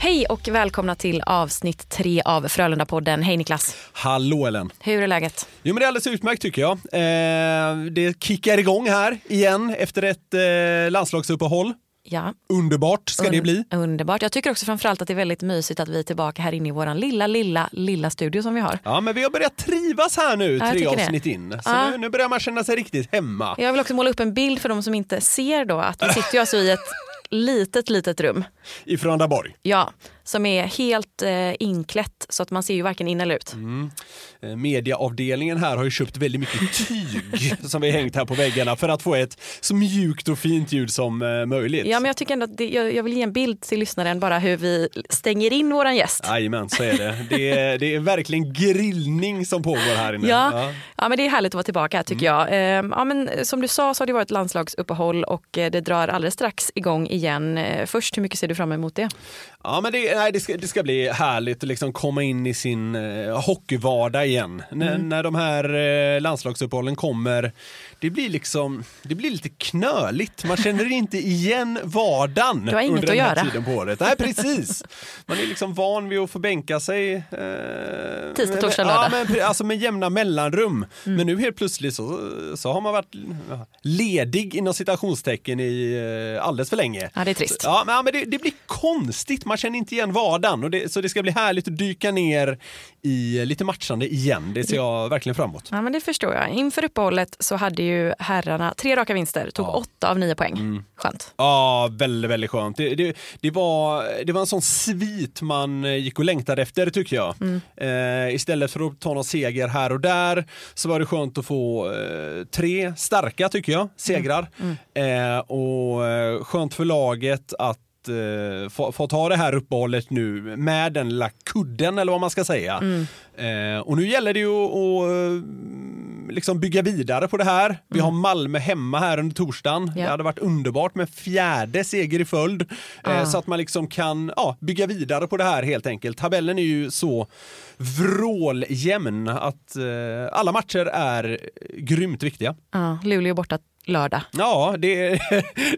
Hej och välkomna till avsnitt tre av Frölunda-podden. Hej Niklas, Hallå Ellen! hur är läget? Jo men det är alldeles utmärkt tycker jag. Eh, det kickar igång här igen efter ett eh, landslagsuppehåll. Ja, Underbart ska det un- bli. Underbart. Jag tycker också framförallt att det är väldigt mysigt att vi är tillbaka här inne i vår lilla, lilla, lilla studio som vi har. Ja men vi har börjat trivas här nu jag tre tycker det. avsnitt in. Så Ja. nu, nu börjar man känna sig riktigt hemma. Jag vill också måla upp en bild för de som inte ser då att vi sitter ju alltså i ett litet, litet rum. I Frölundaborg. Ja, som är helt eh, inklätt så att man ser ju varken in eller ut. Eh, Mediaavdelningen här har ju köpt väldigt mycket tyg som vi hängt här på väggarna för att få ett så mjukt och fint ljud som eh, möjligt. Ja, men jag tycker ändå att det, jag, jag vill ge en bild till lyssnaren bara hur vi stänger in våran gäst. Jajamän, så är det. Det är, det är verkligen grillning som pågår här inne. Ja. Ja. men det är härligt att vara tillbaka tycker Mm. jag. Eh, Ja, men som du sa så har det varit landslagsuppehåll och eh, det drar alldeles strax igång igen. Eh, Först, hur mycket ser du fram emot det? Ja men det, nej, det, ska, det ska bli härligt att liksom komma in i sin eh, hockeyvardag igen. N- Mm. när de här eh, landslagsuppehållen kommer, det blir liksom, det blir lite knöligt. Man känner inte igen vardagen Du under den här göra. tiden på året. Nej precis. Man är liksom van vid att få bänka sig. Eh, Tisdag, torsdag, Ja, lördag. men, pre- alltså med jämna mellanrum. Mm. Men nu helt plötsligt så, så har man varit ja, ledig inom citationstecken i eh, alldeles för länge. Ja, det är trist. Ja, men, ja, men det, det blir konstigt. Man känner inte igen vardagen. Och det, så det ska bli härligt att dyka ner i lite matchande igen. Det ser jag verkligen fram emot. Ja, men det förstår jag. Inför uppehållet så hade ju herrarna tre raka vinster, tog åtta av nio poäng. Mm. Skönt. Ja, väldigt, väldigt skönt. Det, det, det, var, det var en sån svit man eh, gick och längtade efter tycker jag. Eh, istället för att ta någon seger här och där så var det skönt att få eh, tre starka tycker jag, segrar. Eh, och eh, skönt för laget att eh, få, få ta det här uppehållet nu med den lilla kudden eller vad man ska säga. Eh, och nu gäller det ju att att, eh, liksom bygga vidare på det här. Vi har Malmö hemma här under torsdagen. Ja. Det hade varit underbart med fjärde seger i följd. Eh, Ja. så att man liksom kan ja, bygga vidare på det här helt enkelt. Tabellen är ju så vråljämn att eh, alla matcher är grymt viktiga. Ja, Luleå borta lördag. Ja, det,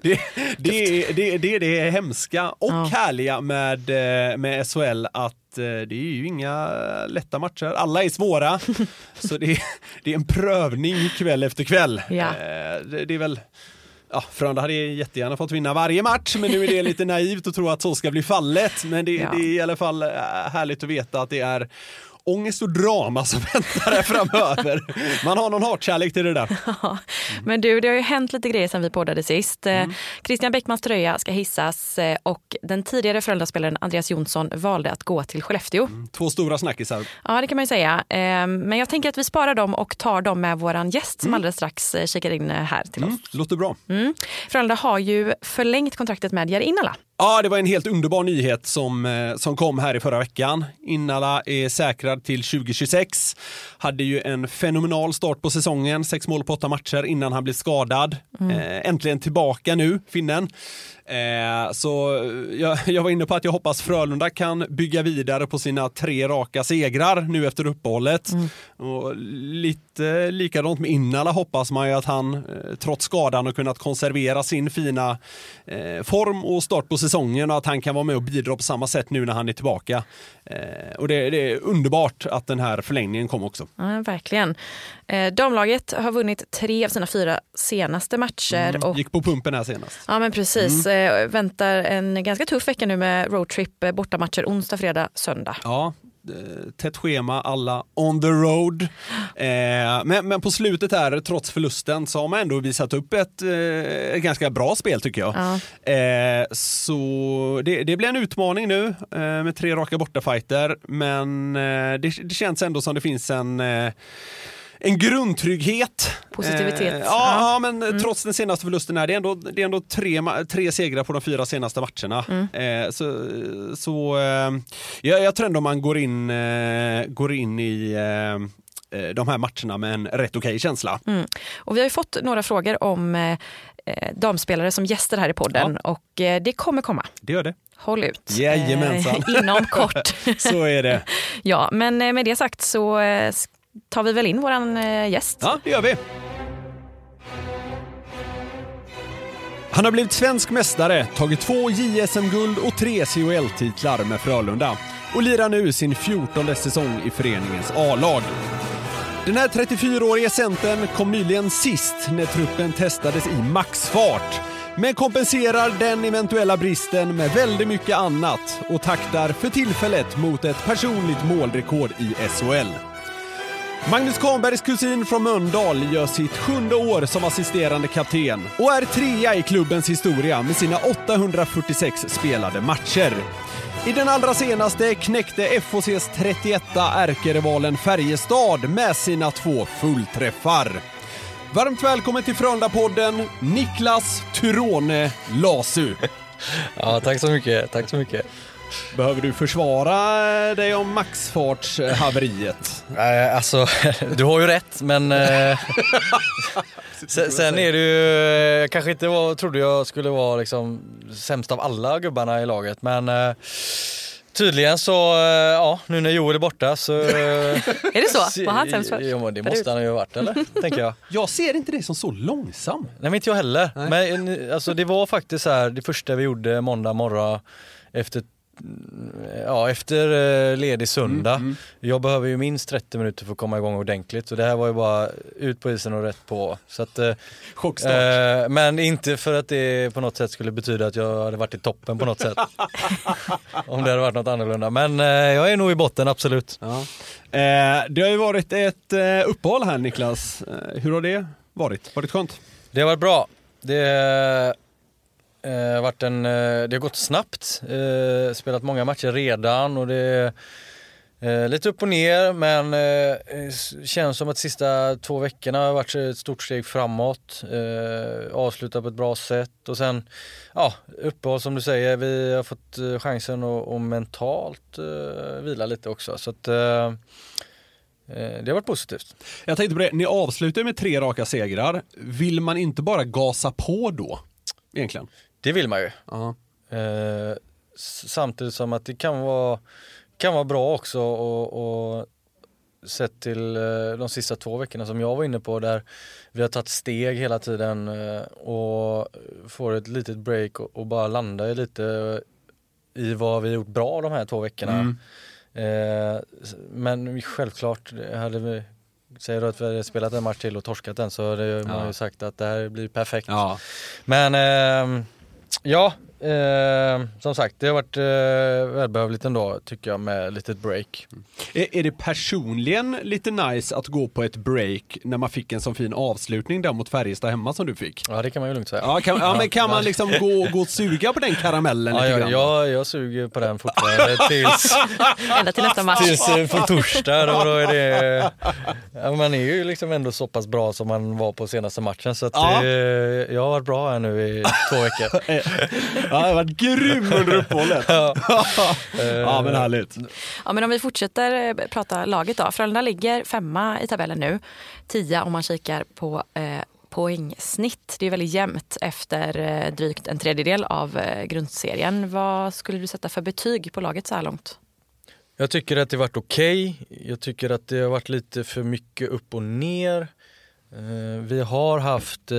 det, det, det, det är det hemska och Ja. härliga med, eh, med SHL att eh, det är ju inga lätta matcher. Alla är svåra. så det är, det är en prövning kväll efter kväll. Ja. Eh, Det, det är väl Ja, Frölunda hade jättegärna fått vinna varje match, men nu är det lite naivt att tro att så ska bli fallet. Men det, Ja. det är i alla fall eh, härligt att veta att det är ångest och drama som väntar här framöver. Man har någon hatkärlek till det där. Ja. Men du, det har ju hänt lite grejer sedan vi poddade sist. Eh, Christian Bäckmans tröja ska hissas eh, och den tidigare Frölunda-spelaren Andreas Jonsson valde att gå till Skellefteå. Två stora snackisar. Ja, det kan man ju säga. Eh, Men jag tänker att vi sparar dem och tar dem med våran gäst som alldeles strax eh, kikar in här till oss. Mm, låter bra. Mm. Frölunda har ju förlängt kontraktet med Jari Innala. Ja, det var en helt underbar nyhet som, eh, som kom här i förra veckan. Innala är säkrad till 2026. Hade ju en fenomenal start på säsongen, sex mål på åtta matcher innan han blev skadad. Eh, äntligen tillbaka nu, finnen. Eh, så jag, jag var inne på att jag hoppas Frölunda kan bygga vidare på sina tre raka segrar nu efter uppehållet. Och lite likadant med Innala hoppas man ju att han eh, trots skadan har kunnat konservera sin fina eh, form och start på säsongen och att han kan vara med och bidra på samma sätt nu när han är tillbaka. Eh, och det, det är underbart att den här förlängningen kom också. Ja, verkligen. Eh, damlaget har vunnit tre av sina fyra senaste matcher. Och, Gick på pumpen här senast. ja, men precis. Eh, väntar en ganska tuff vecka nu med roadtrip, eh, bortamatcher onsdag, fredag, söndag. Ja, eh, tätt schema, alla on the road. Eh, men, men på slutet här, trots förlusten, så har man ändå visat upp ett, eh, ett ganska bra spel tycker jag. Ja. Eh, så det, det blir en utmaning nu eh, med tre raka bortafighter, men eh, det, det känns ändå som det finns en eh, en grundtrygghet. Positivitet. Eh, ja, Ja. ja, men trots den senaste förlusten är det ändå, det är ändå tre, tre segrar på de fyra senaste matcherna. Eh, så så eh, jag, jag tror ändå man går in, eh, går in i eh, eh, de här matcherna med en rätt okej känsla. Mm. Och vi har ju fått några frågor om damspelare som gäster här i podden och eh, det kommer komma. Det gör det. Håll ut. Jajamensan. Eh, inom kort. Så är det. ja, men med det sagt så tar vi väl in våran eh, gäst. Ja, det gör vi. Han har blivit svensk mästare, tagit två JSM-guld och tre CHL-titlar med Frölunda och lirar nu sin 14 säsong i föreningens A-lag. Den här 34-årige centern kom nyligen sist när truppen testades i maxfart men kompenserar den eventuella bristen med väldigt mycket annat och taktar för tillfället mot ett personligt målrekord i SHL. Magnus Kahnbergs kusin från Mölndal gör sitt sjunde år som assisterande kapten och är trea i klubbens historia med sina 846 spelade matcher. I den allra senaste knäckte FHCs 31 ärkerivalen Färjestad med sina två fullträffar. Varmt välkommen till Frölunda-podden, Niklas Turone Lasu. Ja, tack så mycket. Tack så mycket. Behöver du försvara dig om maxfartshaveriet? Eh, alltså, du har ju rätt, men eh, sen, sen är det ju, jag kanske inte var, trodde jag skulle vara liksom sämst av alla gubbarna i laget, men eh, tydligen så, eh, ja, nu när Joel är borta så... Är det så? Var han sämst först? Men det måste han ju ha varit, eller? Tänker jag. Jag ser inte dig som så långsam. Nej men inte jag heller. Men eh, alltså, det var faktiskt så här, det första vi gjorde måndag morgon efter Ja, efter eh, ledig söndag. Jag behöver ju minst 30 minuter för att komma igång ordentligt. Så det här var ju bara ut på isen och rätt på. Så att, eh, Chockstart. eh, men inte för att det på något sätt skulle betyda att jag hade varit i toppen på något sätt. Om det hade varit något annorlunda. Men eh, jag är nog i botten, absolut. Ja. Eh, det har ju varit ett eh, uppehåll här Niklas. Hur har det varit? Varit skönt? Det har varit bra. Det eh, varit en, eh, det har gått snabbt. Eh, spelat många matcher redan och det är eh, lite upp och ner men eh, känns som att sista två veckorna har varit ett stort steg framåt. Eh, avslutat på ett bra sätt och sen ja, uppehåll som du säger. Vi har fått eh, chansen att, och mentalt eh, vila lite också. Så att, eh, eh, det har varit positivt. Jag tänkte på det, ni avslutar med tre raka segrar. Vill man inte bara gasa på då? Egentligen. Det vill man ju. Ja. Eh, s- samtidigt som att det kan vara, kan vara bra också och, och sett till eh, de sista två veckorna som jag var inne på där vi har tagit steg hela tiden eh, och får ett litet break och, bara landa i lite i vad vi gjort bra de här två veckorna. S- men självklart, hade vi Säger du att vi hade spelat en match till och torskat den så hade man Ja. ju sagt att det här blir perfekt. ja. Men ehm, ja, ehm, som sagt det har varit eh, välbehövligt ändå tycker jag med litet break. Är, är det personligen lite nice att gå på ett break när man fick en sån fin avslutning där mot Färjestad hemma som du fick? Ja det kan man ju lugnt säga. Ja, kan, ja men kan man liksom gå, gå och suga på den karamellen Ja, lite jag, grann? jag, jag suger på den fortfarande tills, Ända till nästa match. tills eh, på torsdag. Då, då är det, ja, man är ju liksom ändå så pass bra som man var på senaste matchen så att Ja. det, jag har varit bra här nu i två veckor. Ja, det har varit grym under uppehållet. ja, men härligt. Ja, men om vi fortsätter eh, prata laget då. Frölunda ligger femma i tabellen nu. Tia om man kikar på eh, poängsnitt. Det är väldigt jämnt efter eh, drygt en tredjedel av eh, grundserien. Vad skulle du sätta för betyg på laget så här långt? Jag tycker att det varit okej. Jag tycker att det har varit lite för mycket upp och ner. Vi har haft eh,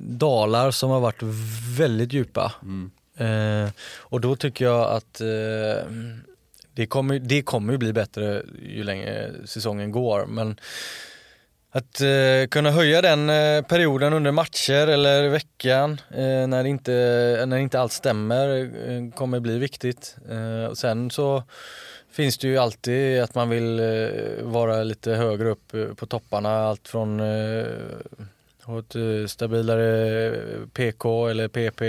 dalar som har varit väldigt djupa. Eh, och då tycker jag att eh, det kommer, det kommer bli bättre ju längre säsongen går. Men att eh, kunna höja den eh, perioden under matcher eller veckan eh, när, det inte, när inte allt stämmer eh, kommer bli viktigt. Och sen så finns det ju alltid att man vill vara lite högre upp på topparna. Allt från eh, ha ett eh, stabilare PK eller PP.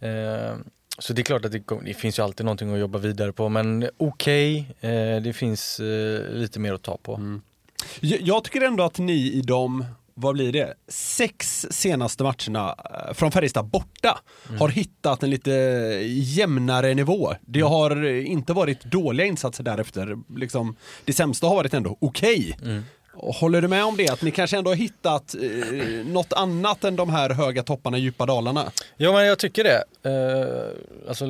Eh, så det är klart att det, det finns ju alltid någonting att jobba vidare på men okej, eh, det finns eh, lite mer att ta på. Jag, jag tycker ändå att ni i de, vad blir det, sex senaste matcherna eh, från Färjestad borta har hittat en lite jämnare nivå. Det har inte varit dåliga insatser därefter. Liksom, det sämsta har varit ändå okej. Och Håller du med om det? Att ni kanske ändå har hittat eh, något annat än de här höga topparna, djupa dalarna? Ja men jag tycker det. Eh, alltså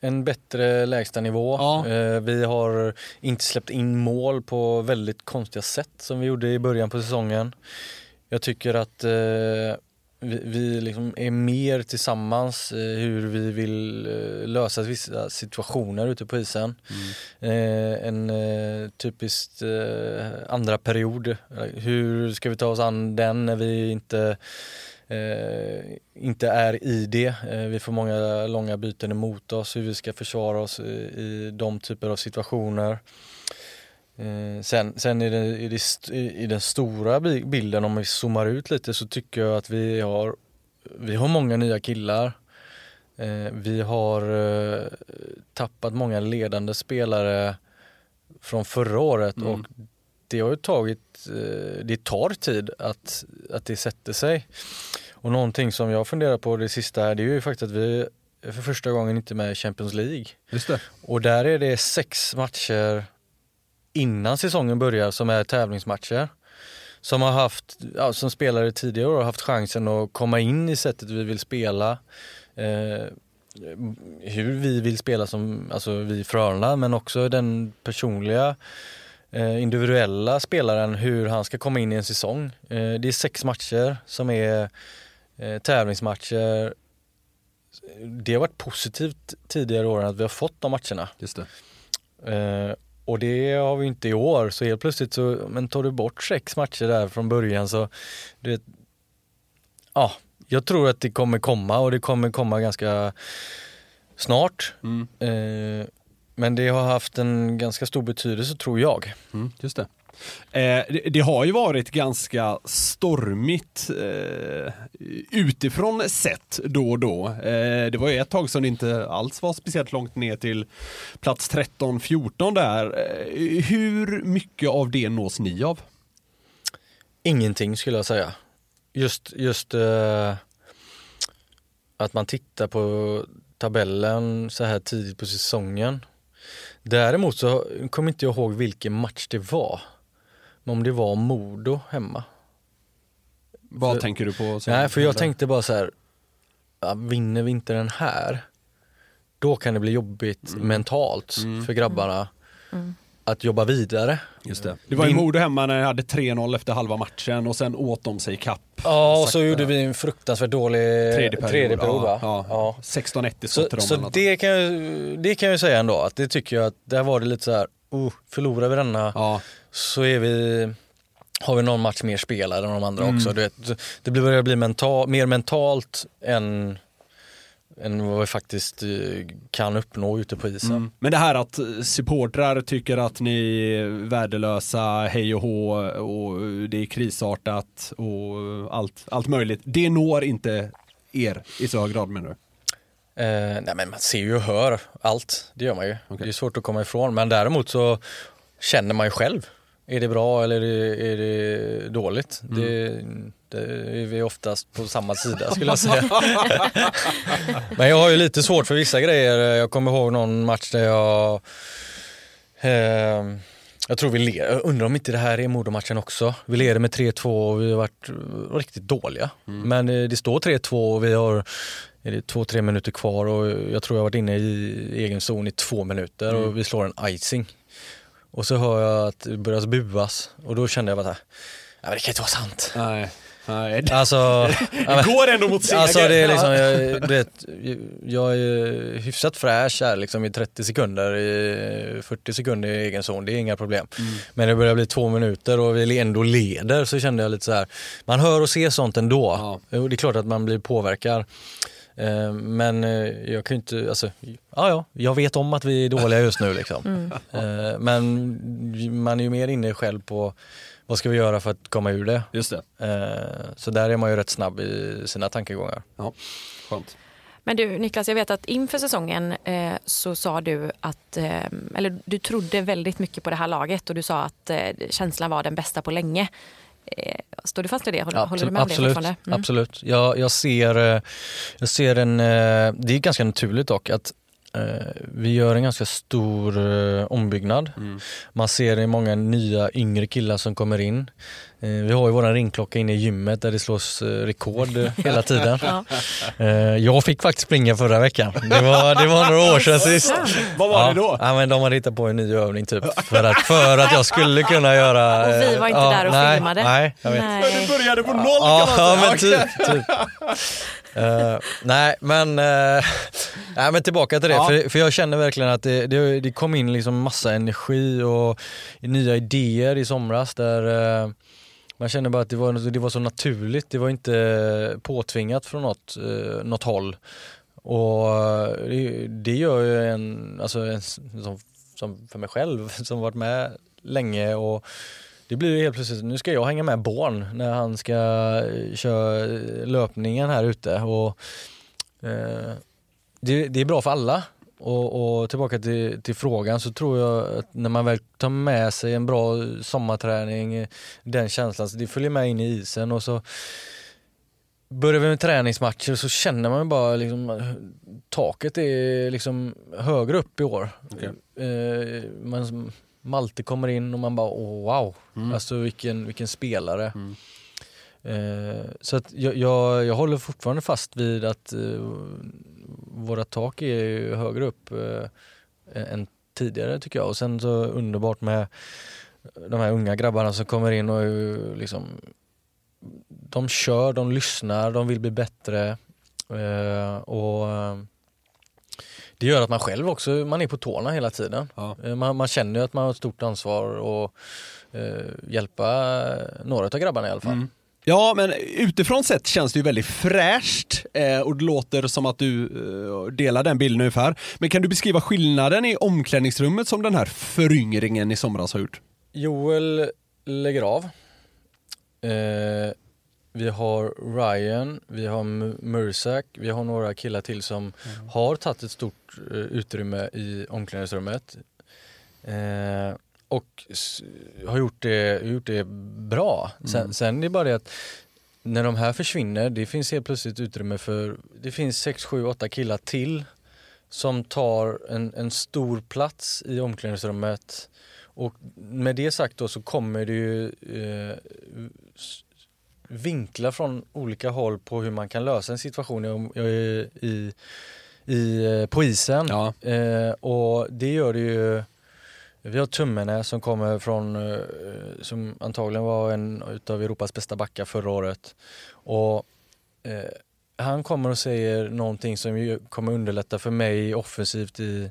en bättre lägstanivå. Ja. Eh, vi har inte släppt in mål på väldigt konstiga sätt som vi gjorde i början på säsongen. Jag tycker att eh, vi, vi liksom är mer tillsammans hur vi vill eh, lösa vissa situationer ute på isen. Mm. en eh, typiskt andra period. Hur ska vi ta oss an den när vi inte eh, inte är i det. Eh, vi får många långa byten emot oss, hur vi ska försvara oss i, i de typer av situationer. Eh, sen sen i, den, i, det, i, den stora bi- bilden, om vi zoomar ut lite, så tycker jag att vi har, vi har många nya killar. Eh, vi har eh, tappat många ledande spelare från förra året och det har ju tagit, det tar tid att, att det sätter sig. Och någonting som jag funderar på det sista här, det är ju faktiskt att vi för första gången inte med i Champions League. Det. Och där är det sex matcher innan säsongen börjar som är tävlingsmatcher. Som har haft, ja, som spelare tidigare har haft chansen att komma in i sättet vi vill spela. Eh, hur vi vill spela som, alltså vi Frölunda, men också den personliga eh, individuella spelaren, hur han ska komma in i en säsong. Eh, det är sex matcher som är eh, tävlingsmatcher. Det har varit positivt tidigare år att vi har fått de matcherna. Just det. Och det har vi inte i år, så helt plötsligt så, men tar du bort sex matcher där från början så, du vet, ja, jag tror att det kommer komma och det kommer komma ganska snart. Eh, men det har haft en ganska stor betydelse tror jag. Mm, just det. Eh, det, det har ju varit ganska stormigt eh, utifrån sett då och då. Eh, det var ju ett tag som det inte alls var speciellt långt ner till plats 13-14 där. Eh, hur mycket av det nås ni av? Ingenting skulle jag säga. Just, just eh, att man tittar på tabellen så här tidigt på säsongen. Däremot så kommer inte jag ihåg vilken match det var. Men om det var Modo hemma. Vad För- tänker du på? Nej, för jag tänkte bara så här, ja, vinner vi inte den här, då kan det bli jobbigt mentalt för grabbarna att jobba vidare. Just det. det var ju Modo hemma när jag hade 3-0 efter halva matchen och sen åt de sig kapp. Ja, och så gjorde vi en fruktansvärt dålig Tredje period. tredje period ja, va? ja. 16-1 i Så, till dem. så det, kan jag, det kan jag säga ändå, att det tycker jag att där var det lite så här, oh, förlorar vi denna Ja, så är vi, har vi någon match mer spelare än de andra Mm. också. Du vet, det blir- börjar bli mental, mer mentalt än, än vad vi faktiskt eh, kan uppnå ute på isen. Mm. Men det här att supportrar tycker att ni är värdelösa, hej och hå och det är krisartat och allt, allt möjligt. Det når inte er i så hög grad menar du? Eh, nej men man ser ju och hör allt, det gör man ju. Det är svårt att komma ifrån men däremot så känner man ju själv är det bra eller är det, är det dåligt? Mm. Det, det är vi oftast på samma sida skulle jag säga. Men jag har ju lite svårt för vissa grejer. Jag kommer ihåg någon match där jag eh, jag tror vi leder, undrar om inte det här är Modomatchen också. Vi leder med 3-2 och vi har varit riktigt dåliga. Men eh, det står 3-2 och vi har är det två, tre minuter kvar och jag tror jag har varit inne i egen zon i två minuter och vi slår en icing. Och så hör jag att det börjar buas och då kände jag bara så här, "Ja, men det kan inte vara sant. Nej. Nej. Alltså, men- Går ändå mot seger. Alltså det är liksom, Ja. jag, du vet, jag är hyfsat fräsch här liksom i 30 sekunder, i 40 sekunder i egen zon, det är inga problem. Mm. Men det börjar bli två minuter och vi ändå leder så kände jag lite så här, man hör och ser sånt ändå. Ja. Det är klart att man blir påverkad. Eh, Men eh, jag kan ju inte, alltså, ja ja, jag vet om att vi är dåliga just nu liksom. Eh, Men man är ju mer inne själv på vad ska vi göra för att komma ur det. Just det. Så där är man ju rätt snabb i sina tankegångar. Ja. Skönt. Men du Niklas, jag vet att inför säsongen eh, så sa du att, eh, eller du trodde väldigt mycket på det här laget och du sa att eh, känslan var den bästa på länge. Eh, står du fast vid det? Håller, håller du med om det absolut? Mm. absolut. Jag, jag, ser, eh, jag ser en, eh, det är ganska naturligt dock att vi gör en ganska stor eh, ombyggnad. Mm. Man ser det i många nya yngre killar som kommer in. Eh, Vi har ju våran ringklocka inne i gymmet där det slås eh, rekord eh, hela tiden. Eh, Jag fick faktiskt springa förra veckan. Det var, det var några år sedan sist. Vad var ja, det då? Ja, men de hade hittat på en ny övning typ för att, för att jag skulle kunna göra... Och vi var inte eh, där och nej, filmade. Nej, jag vet. Nej. Du började på noll Ja, kan man ja säga. men typ. typ. Eh, nej men, uh, nej men tillbaka till det, Ja. för, för jag känner verkligen att det, det, det kom in liksom massa energi och nya idéer i somras där eh, man känner bara att det var, det var så naturligt, det var inte påtvingat från något, uh, något håll. Och det, det gör ju en, alltså en som, som för mig själv som varit med länge och det blir ju helt plötsligt, nu ska jag hänga med Born när han ska eh, köra löpningen här ute och eh, det, det är bra för alla. Och, och tillbaka till, till frågan så tror jag att när man väl tar med sig en bra sommarträning, eh, den känslan, så det följer med in i isen och så börjar vi med träningsmatcher så känner man bara liksom eh, taket är liksom högre upp i år. Eh, man, Malte kommer in och man bara oh, wow, alltså vilken, vilken spelare. Eh, så att jag, jag, jag håller fortfarande fast vid att eh, våra tak är högre upp eh, än tidigare tycker jag. Och sen så underbart med de här unga grabbarna som kommer in och ju liksom de kör, de lyssnar, de vill bli bättre. Eh, och eh, Det gör att man själv också man är på tårna hela tiden. Ja. Eh, man, man känner ju att man har ett stort ansvar och eh, hjälpa några av grabbarna i alla fall. Ja, men utifrån sett känns det ju väldigt fräscht eh, och det låter som att du eh, delar den bilden ungefär. Men kan du beskriva skillnaden i omklädningsrummet som den här föryngringen i somras har gjort? Joel lägger av. Eh, vi har Ryan, vi har Mursak, vi har några killar till som har tagit ett stort eh, utrymme i omklädningsrummet. Eh, och har gjort det, gjort det bra. Sen, sen är det bara det att när de här försvinner, det finns helt plötsligt utrymme för, det finns 6, 7, 8 killar till som tar en, en stor plats i omklädningsrummet. Och med det sagt då så kommer det ju eh, vinklar från olika håll på hur man kan lösa en situation i, i, i, i, eh, på isen. Ja. Eh, och det gör det ju vi har Tummenä som kommer från, eh, som antagligen var en utav Europas bästa backar förra året. Och eh, han kommer och säger någonting som kommer underlätta för mig offensivt i,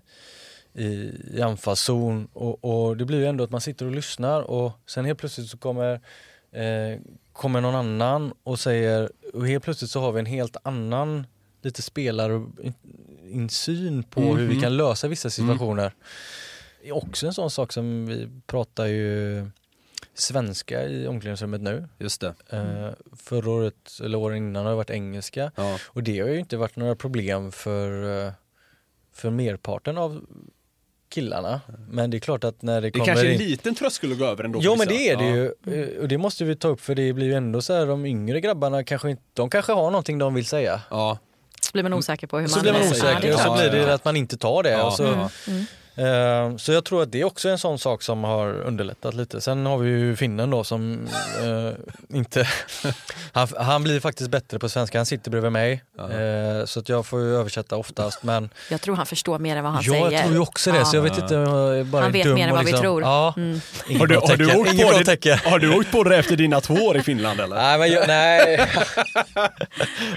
i, i anfallszon. Och, och det blir ju ändå att man sitter och lyssnar och sen helt plötsligt så kommer, eh, kommer någon annan och säger, och helt plötsligt så har vi en helt annan lite spelarinsyn på hur vi kan lösa vissa situationer. Det är också en sån sak som vi pratar ju svenska i omklädningsrummet nu. Just det. Eh, förra året, eller åren innan har det varit engelska. Ja. Och det har ju inte varit några problem för, eh, för merparten av killarna. Men det är klart att när det Det kommer kanske är en in... liten tröskel att gå över ändå. Jo men det är det Ja. ju. Eh, Och det måste vi ta upp för det blir ju ändå så här de yngre grabbarna kanske inte, de kanske har någonting de vill säga. Ja. Så blir man osäker på hur man... Så blir man det osäker och så blir det att man inte tar det. Ja, och så, ja. Eh, så jag tror att det är också en sån sak som har underlättat lite. Sen har vi ju finnen då som eh, inte... han, han blir faktiskt bättre på svenska, han sitter bredvid mig. Eh, så att jag får ju översätta oftast. Men Jag tror han förstår mer än vad han jag säger. tror ju också det, Ja. så jag vet inte jag är bara Han är vet dum mer än vad vi liksom, tror. Ja, Mm. Har du, har, du åkt på det, har du åkt på det efter dina två år i Finland eller? Nej men, jag, nej.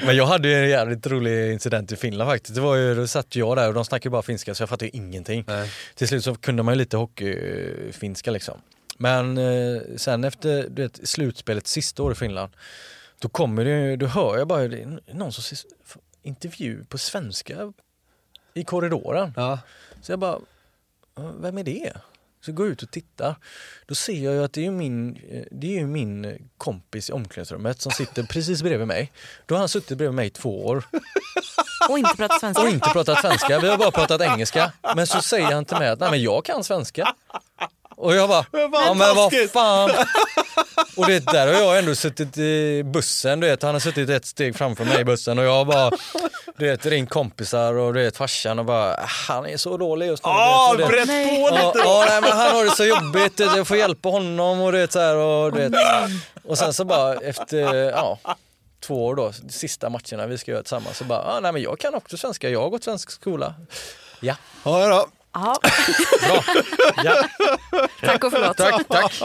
men jag hade ju en jävligt rolig incident i Finland faktiskt. Det var ju, då satt jag där och de snackade bara finska så jag fattade ju ingenting. Till slut så kunde man ju lite hockeyfinska liksom. Men eh, sen efter du vet, slutspelet sista år i Finland då kommer det då hör jag bara det någon som ses- intervju på svenska i korridoren. Ja. Så jag bara, "Eh, vem är det? Så går jag ut och tittar. Då ser jag ju att det är min, eh, det är min kompis i omklädningsrummet som sitter precis bredvid mig. Då har han suttit bredvid mig i två år Och inte prata svenska. och inte pratat svenska. Vi har bara pratat engelska. Men så säger han till mig att nej men jag kan svenska. Och jag bara, ja men vad taskigt." fan. Och det där har jag ändå suttit i bussen, du vet han har suttit ett steg framför mig i bussen och jag bara du vet ringt kompisar och du vet farsan och bara han är så dålig just nu. Ah, det- brett på Ja, lite! ja nej, men han har det så jobbigt, jag får hjälpa honom och du vet så här och du vet. Och sen så bara efter, ja två år då, sista matcherna vi ska göra tillsammans så bara, ah, nej men jag kan också svenska, jag har gått svensk skola. Ja, Ja, då. Ja, bra. Ja, tack och förlåt. tack, tack.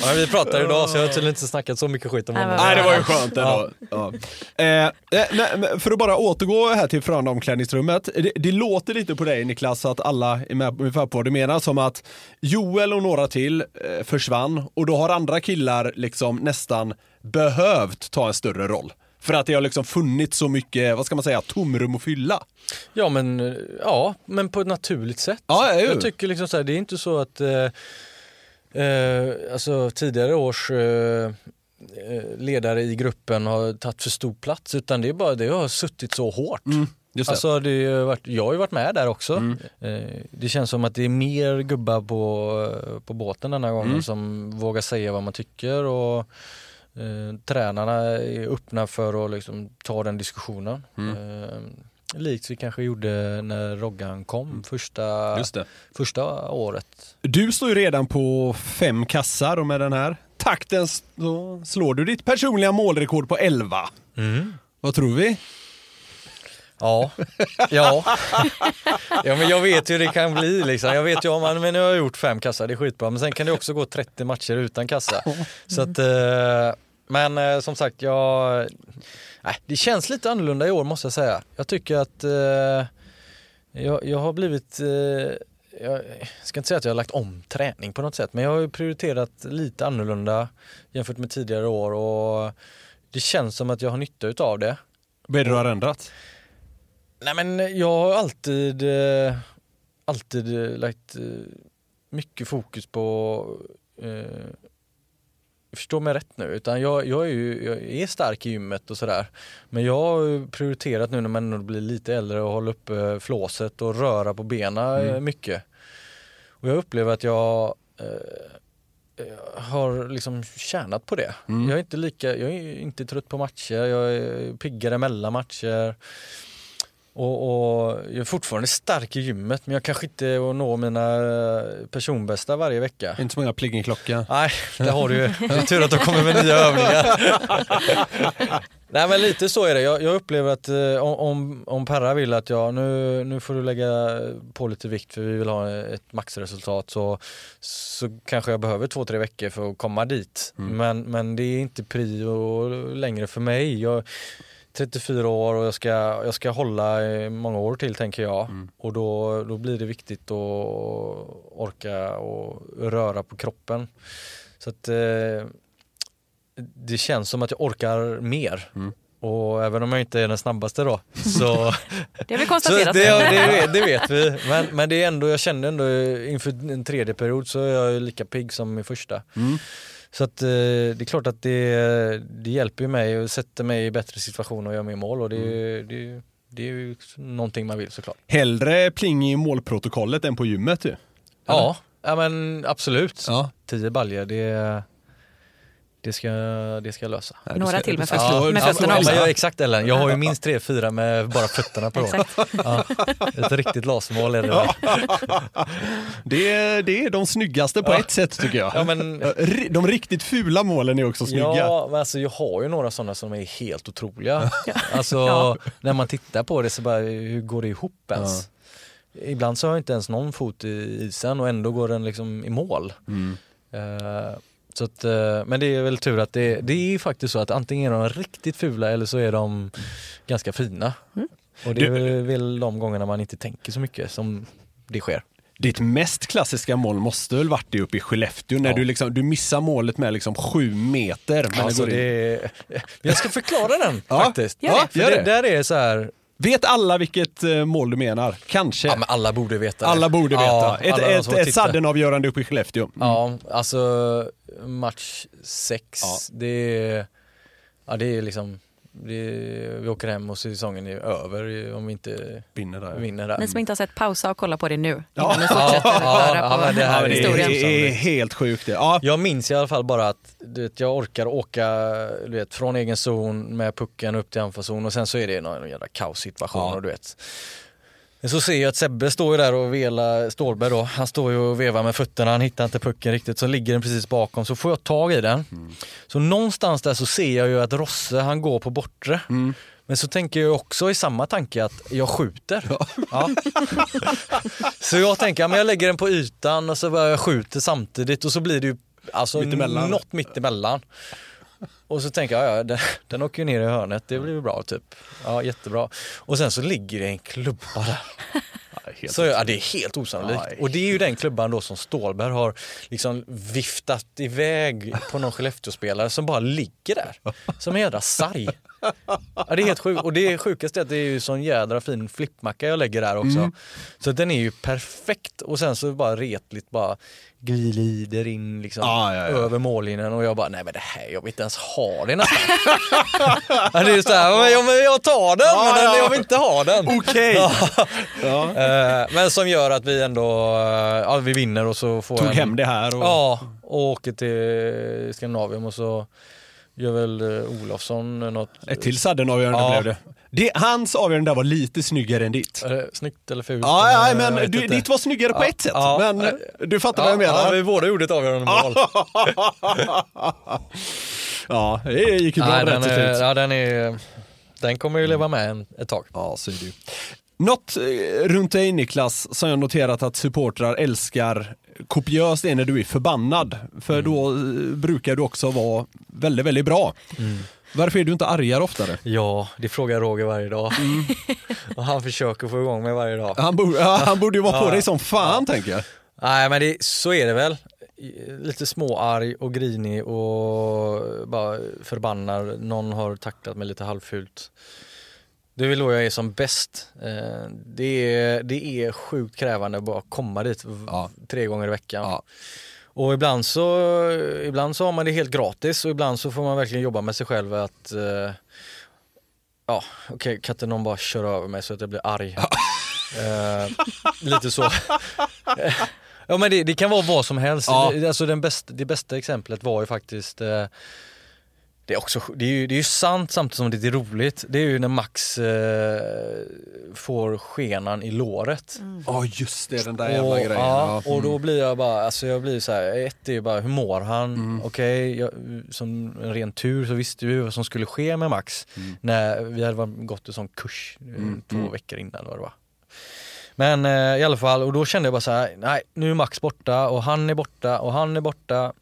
Ja, vi pratar idag så jag har tydligen inte snackat så mycket skit om honom. Nej, det var ju skönt ändå. Ja. Eh, eh, nej, för att bara återgå här till Frölunda omklädningsrummet. Det, det låter lite på dig Niklas att alla är med ungefär på vad du menar. Som att Joel och några till eh, försvann och då har andra killar liksom nästan behövt ta en större roll. För att det har liksom funnits så mycket, vad ska man säga, tomrum att fylla. Ja men, ja, men på ett naturligt sätt. Ja, ju. jag tycker liksom så här, det är inte så att eh, eh, alltså, tidigare års eh, eh, ledare i gruppen har tagit för stor plats utan det är bara det har suttit så hårt. Just det. Alltså det har varit, jag har ju varit med där också. Eh, Det känns som att det är mer gubbar på, på båten denna gången som vågar säga vad man tycker och eh, tränarna är öppna för att liksom ta den diskussionen. Eh, likt vi kanske gjorde när Roggan kom första, Just det. första året. Du står ju redan på fem kassar och med den här takten så slår du ditt personliga målrekord på 11. Vad tror vi? Ja, ja. ja men jag vet ju hur det kan bli liksom. Jag vet ju om man, men nu har jag gjort fem kassar, det är skitbra. Men sen kan det också gå 30 matcher utan kassa. Så att, eh, men eh, som sagt, jag, nej, det känns lite annorlunda i år måste jag säga. Jag tycker att eh, jag, jag har blivit eh, jag ska inte säga att jag har lagt om träning på något sätt men jag har ju prioriterat lite annorlunda jämfört med tidigare år och det känns som att jag har nytta utav det. Vad är det du har ändrat? Nej men jag har alltid, eh, alltid eh, lagt eh, mycket fokus på, eh, förstå mig rätt nu, utan jag, jag, är ju, jag är stark i gymmet och sådär. Men jag har prioriterat nu när man blir lite äldre och hålla uppe flåset och röra på benen eh, mycket. Och jag upplever att jag eh, eh, har liksom tjänat på det. Jag är inte lika, jag är inte trött på matcher, jag är piggare mellan matcher. Och, och jag är fortfarande stark i gymmet men jag kanske inte når mina eh, personbästa varje vecka. Inte så många pling i klockan. Nej, det har du ju. Det är tur att de kommer med nya övningar. Nej men lite så är det. Jag, jag upplever att eh, om, om, Perra vill att jag, nu, nu får du lägga på lite vikt för vi vill ha ett maxresultat så, så kanske jag behöver två, tre veckor för att komma dit. Men, men det är inte prio längre för mig. Jag, 34 år och jag ska, jag ska hålla i många år till tänker jag. Och då, då blir det viktigt att orka och röra på kroppen. Så att eh, det känns som att jag orkar mer. Och även om jag inte är den snabbaste då så, Det har vi så konstaterat. det, det, vet- det vet vi. Men, men det är ändå, jag känner ändå inför en tredje period så är jag ju lika pigg som i första. Så att eh, det är klart att det, det hjälper ju mig och sätter mig i bättre situation och gör mer mål och det, det, det är ju någonting man vill såklart. Hellre pling i målprotokollet än på gymmet ju. Ja, ja men absolut. Ja. 10 baljor, det, det, ska, det ska jag lösa. Nej, Några ska- till med fötterna- slå- med ja, fötterna ja, också. Ja, men jag, exakt Ellen, jag har ju minst tre, fyra med bara fötterna på. Ja, ett riktigt lasmål är det. där. Det är, det är de snyggaste på ett sätt tycker jag. Ja, men- De riktigt fula målen är också snygga. Ja, men alltså jag har ju några sådana som är helt otroliga. Alltså Ja. när man tittar på det så bara, hur går det ihop ens? Ibland så har jag inte ens någon fot i isen och ändå går den liksom i mål. Mm. Eh, så att, eh, men det är väl tur att det, det är ju faktiskt så att antingen är de riktigt fula eller så är de ganska fina. Och det är Du- väl de gångerna man inte tänker så mycket som det sker. Ditt mest klassiska mål måste väl varit det uppe i Skellefteå när Ja. du, liksom, du missar målet med liksom sju meter. Men Alltså det jag ska förklara den Ja, faktiskt. det. För det. där är så här, Vet alla vilket eh, mål du menar? Kanske. ja men alla borde veta alla borde veta. Ja, ett alla ett, ett tittar. Sadden-avgörande uppe i Skellefteå. Ja, alltså match sex, Ja. det är, ja det är liksom, det vi åker hem och säsongen är över om vi inte Vinner där. vinner där. Ni som inte har sett, pausa och kolla på det nu. Ja. Ni fortsätter Ja, ja, på det här är det historien. är, är helt sjukt det. Ja. Jag minns i alla fall bara att du vet, jag orkar åka du vet, från egen zon med pucken upp till anfallszon och sen så är det någon jävla kaossituation Ja. och du vet. Men så ser jag att Sebbe står ju där och velar, Stålberg då, han står ju och vevar med fötterna, han hittar inte pucken riktigt, så ligger den precis bakom, så får jag tag i den. Så någonstans där så ser jag ju att Rosse, han går på bortre. Men så tänker jag också i samma tanke att jag skjuter. Ja. Så jag tänker, ja, men jag lägger den på ytan och så bara jag skjuter samtidigt och så blir det ju alltså, Mittemellan. något mittemellan. Och så tänker jag, ja, den, den åker ju ner i hörnet, det blir bra typ. Ja, jättebra. Och sen så ligger det en klubba där. helt Så ja, det är helt osannolikt. Aj. Och det är ju den klubban då som Stålberg har liksom viftat iväg på någon Skellefteå-spelare som bara ligger där. Som en jädra sarg. Ja, det är helt sjukt. Och det sjukaste är att det är ju sån jädra fin flippmacka jag lägger där också. Mm. Så den är ju perfekt. Och sen så bara retligt bara glider in liksom Ja, ja, ja. över mållinjen och jag bara, nej men det här, jag vill inte ens ha det nästan. det är det här, men jag, men jag tar den men ja. jag vill inte ha den. Okej. Ja. Eh, men som gör att vi ändå, eh, ja vi vinner och så får Tog en, hem det här och... Ja, och åker till Skandinavium och så gör väl eh, Olofsson något. Ett till Sadden-avgörande Ja. blev det. det. Hans avgörande där var lite snyggare än ditt. Är det snyggt eller fult? Ja, ja men du, ditt var snyggare på Ja, ett sätt. ja. men du fattar vad jag menar. Ja, vi båda gjorde ett avgörande mål. Ja, det gick ju bra Nej, rätt den, till slut. ja, den, är, den kommer ju leva med en, ett tag. Ja, så är det ju. Något eh, runt dig Niklas som jag noterat att supportrar älskar kopiöst är när du är förbannad. För då eh, brukar du också vara väldigt, väldigt bra. Varför är du inte argare oftare? Ja, det frågar Roger varje dag. Mm. och han försöker få igång mig varje dag. Han, borde, ja, han borde ju vara på Ja. dig som fan tänker jag. Nej men det, så är det väl. Lite småarg och grinig och bara förbannar. Någon har tacklat mig lite halvfult. Det är då jag är som bäst. Eh, Det är, det är sjukt krävande att bara komma dit Ja. tre gånger i veckan. Ja. Och ibland så, ibland så har man det helt gratis och ibland så får man verkligen jobba med sig själv att eh, Ja, okej, kan inte någon bara köra över mig så att jag blir arg? Eh, lite så. Ja men det, det kan vara vad som helst. Ja. Alltså den bästa, det bästa exemplet var ju faktiskt eh, det är, också, det, är ju, det är ju sant samtidigt som det är roligt. Det är ju när Max eh, får skenan i låret. Ja just det, den där Och, jävla grejen. ja, Ja. och då blir jag bara, alltså jag blir så här, ett är ju bara hur mår han? Mm. Okej, jag- som en ren tur så visste vi vad som skulle ske med Max Mm. när vi hade varit- gått en sån kurs eh, två veckor innan vad det var. Men eh, i alla fall, och då kände jag bara så här, nej nu är Max borta och han är borta och han är borta.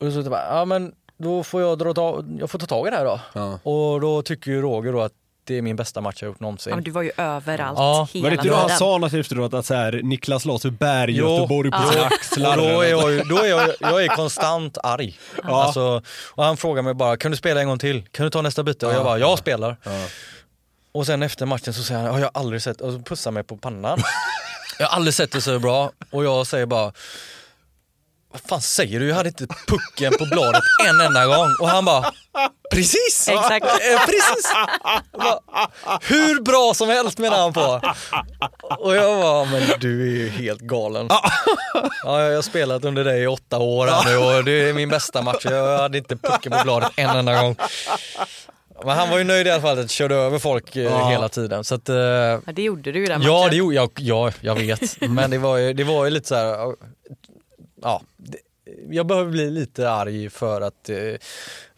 Och så bara, ja men då får jag, dra ta, jag får ta tag i det här då. Ja. Och då tycker ju Roger då att det är min bästa match jag gjort någonsin. Ja, men du var ju överallt Ja, hela Var det inte då han sa något efteråt att så här, Niklas Laser bär. Göteborg på sina axlar? Och då är jag, ju- då är jag, jag är konstant arg. Ja. Alltså, och han frågar mig bara, kan du spela en gång till? Kan du ta nästa byte? Och jag bara, jag spelar. Och sen efter matchen så säger han, har jag aldrig sett, och så pussar mig på pannan. jag har aldrig sett det så bra. Och jag säger bara, vad fan säger du? Jag hade inte pucken på bladet en enda gång. Och han bara, precis! Exakt. Eh, precis! Bara, Hur bra som helst menar han på. Och jag bara, men du är ju helt galen. Ja, jag har spelat under dig i åtta år här nu och det är min bästa match. Jag hade inte pucken på bladet en enda gång. Men han var ju nöjd i alla fall att jag körde över folk eh, hela tiden. Så att, eh, Ja, det gjorde du ju den Ja, matchen. det gjorde jag. Ja, jag vet. Men det var ju, det var ju lite så här. Ja, jag behöver bli lite arg för att eh,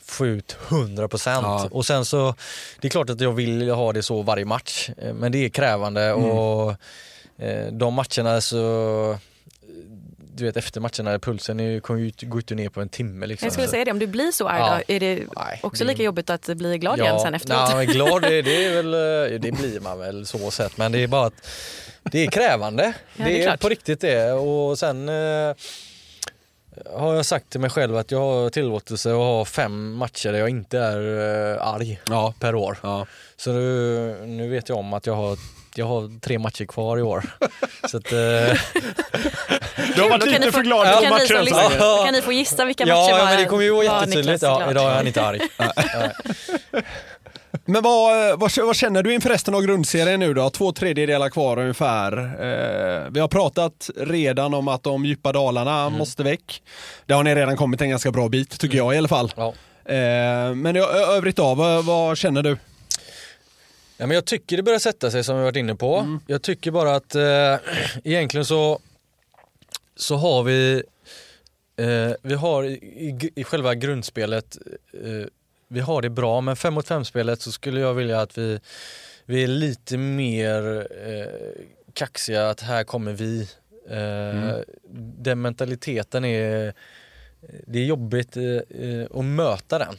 få ut 100 procent. Ja. Och sen så, det är klart att jag vill ha det så varje match. eh, Men det är krävande Mm. och eh, de matcherna så du vet efter matcherna, pulsen är, kommer ju går ut och ner på en timme. Liksom. Jag skulle säga det, om du blir så arg Ja. då, är det Nej, också det- lika jobbigt att bli glad igen sen efteråt? Ja, men glad det, det är väl, eh, det blir man väl så sett men det är bara att det är krävande. Ja, det, det är är klart. på riktigt det och sen eh, har jag sagt till mig själv att jag har tillåtelse att ha fem matcher där jag inte är eh, arg Ja. per år. Ja. Så nu, nu vet jag om att jag har, jag har tre matcher kvar i år. Så att, eh, Du har varit lite få- för glad då på kan ni som matchen. lyssnar- Ja. Då kan ni få gissa vilka matcher ja, var, men det kommer ju vara var jättetydligt. Ja, idag är han inte arg. Men vad, vad, vad känner du inför resten av grundserien nu då? Två tredjedelar kvar ungefär. Eh, vi har pratat redan om att de djupa dalarna Mm. måste väck. Det har ni redan kommit en ganska bra bit tycker jag i alla fall. Ja. Eh, men i övrigt då, vad, vad känner du? Ja, men jag tycker det börjar sätta sig som vi varit inne på. Jag tycker bara att eh, egentligen så, så har vi, eh, vi har i, i, i själva grundspelet, eh, vi har det bra men 5 mot 5 spelet så skulle jag vilja att vi, vi är lite mer eh, kaxiga att här kommer vi. Eh, Den mentaliteten är, det är jobbigt eh, att möta den.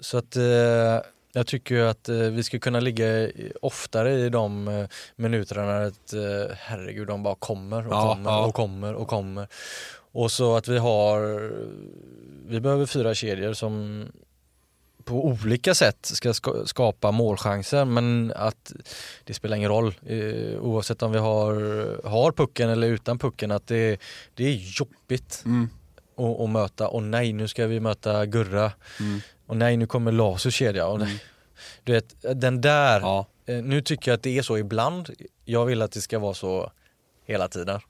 Så att eh, jag tycker ju att eh, vi ska kunna ligga oftare i de eh, minuterna när ett, eh, herregud de bara kommer och Ja, kommer ja. och kommer och kommer. Och så att vi har, vi behöver fyra kedjor som på olika sätt ska ska- skapa målchanser men att det spelar ingen roll eh, oavsett om vi har, har pucken eller utan pucken att det, det är jobbigt Mm. att, att möta och nej nu ska vi möta Gurra Mm. och nej nu kommer Lasus kedja och nej. Du vet den där, Ja. eh, nu tycker jag att det är så ibland, jag vill att det ska vara så hela tiden.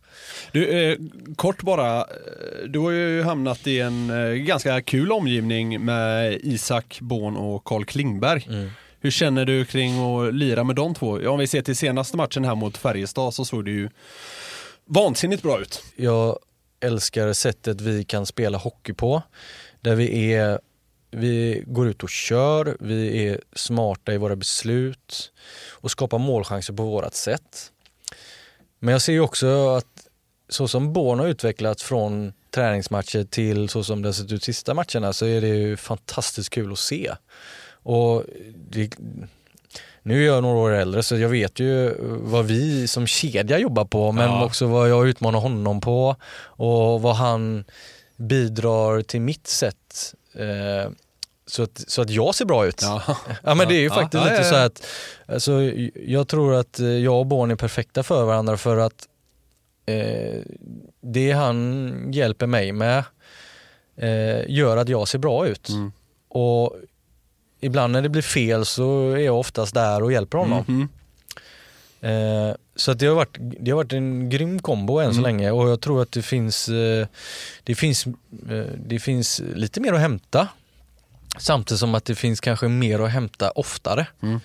Du, eh, kort bara, eh, du har ju hamnat i en eh, ganska kul omgivning med Isak Born och Carl Klingberg. Mm. Hur känner du kring att lira med de två? Om vi ser till senaste matchen här mot Färjestad så såg det ju vansinnigt bra ut. Jag älskar sättet vi kan spela hockey på. Där vi är vi går ut och kör, vi är smarta i våra beslut och skapar målchanser på vårat sätt. Men jag ser ju också att så som Born har utvecklats från träningsmatcher till så som det har sett ut sista matcherna så är det ju fantastiskt kul att se. Och det, nu är jag några år äldre så jag vet ju vad vi som kedja jobbar på men Ja. också vad jag utmanar honom på och vad han bidrar till mitt sätt eh, så, att, så att jag ser bra ut. Ja. Ja men det är ju Ja, faktiskt ja, lite så att alltså, jag tror att jag och Born är perfekta för varandra för att eh, det han hjälper mig med eh, gör att jag ser bra ut. Mm. Och ibland när det blir fel så är jag oftast där och hjälper honom. Mhm. Eh, så att det, har varit, det har varit en grym kombo än så Mm. länge och jag tror att det finns, eh, det, finns, eh, det finns lite mer att hämta. Samtidigt som att det finns kanske mer att hämta oftare. Mm.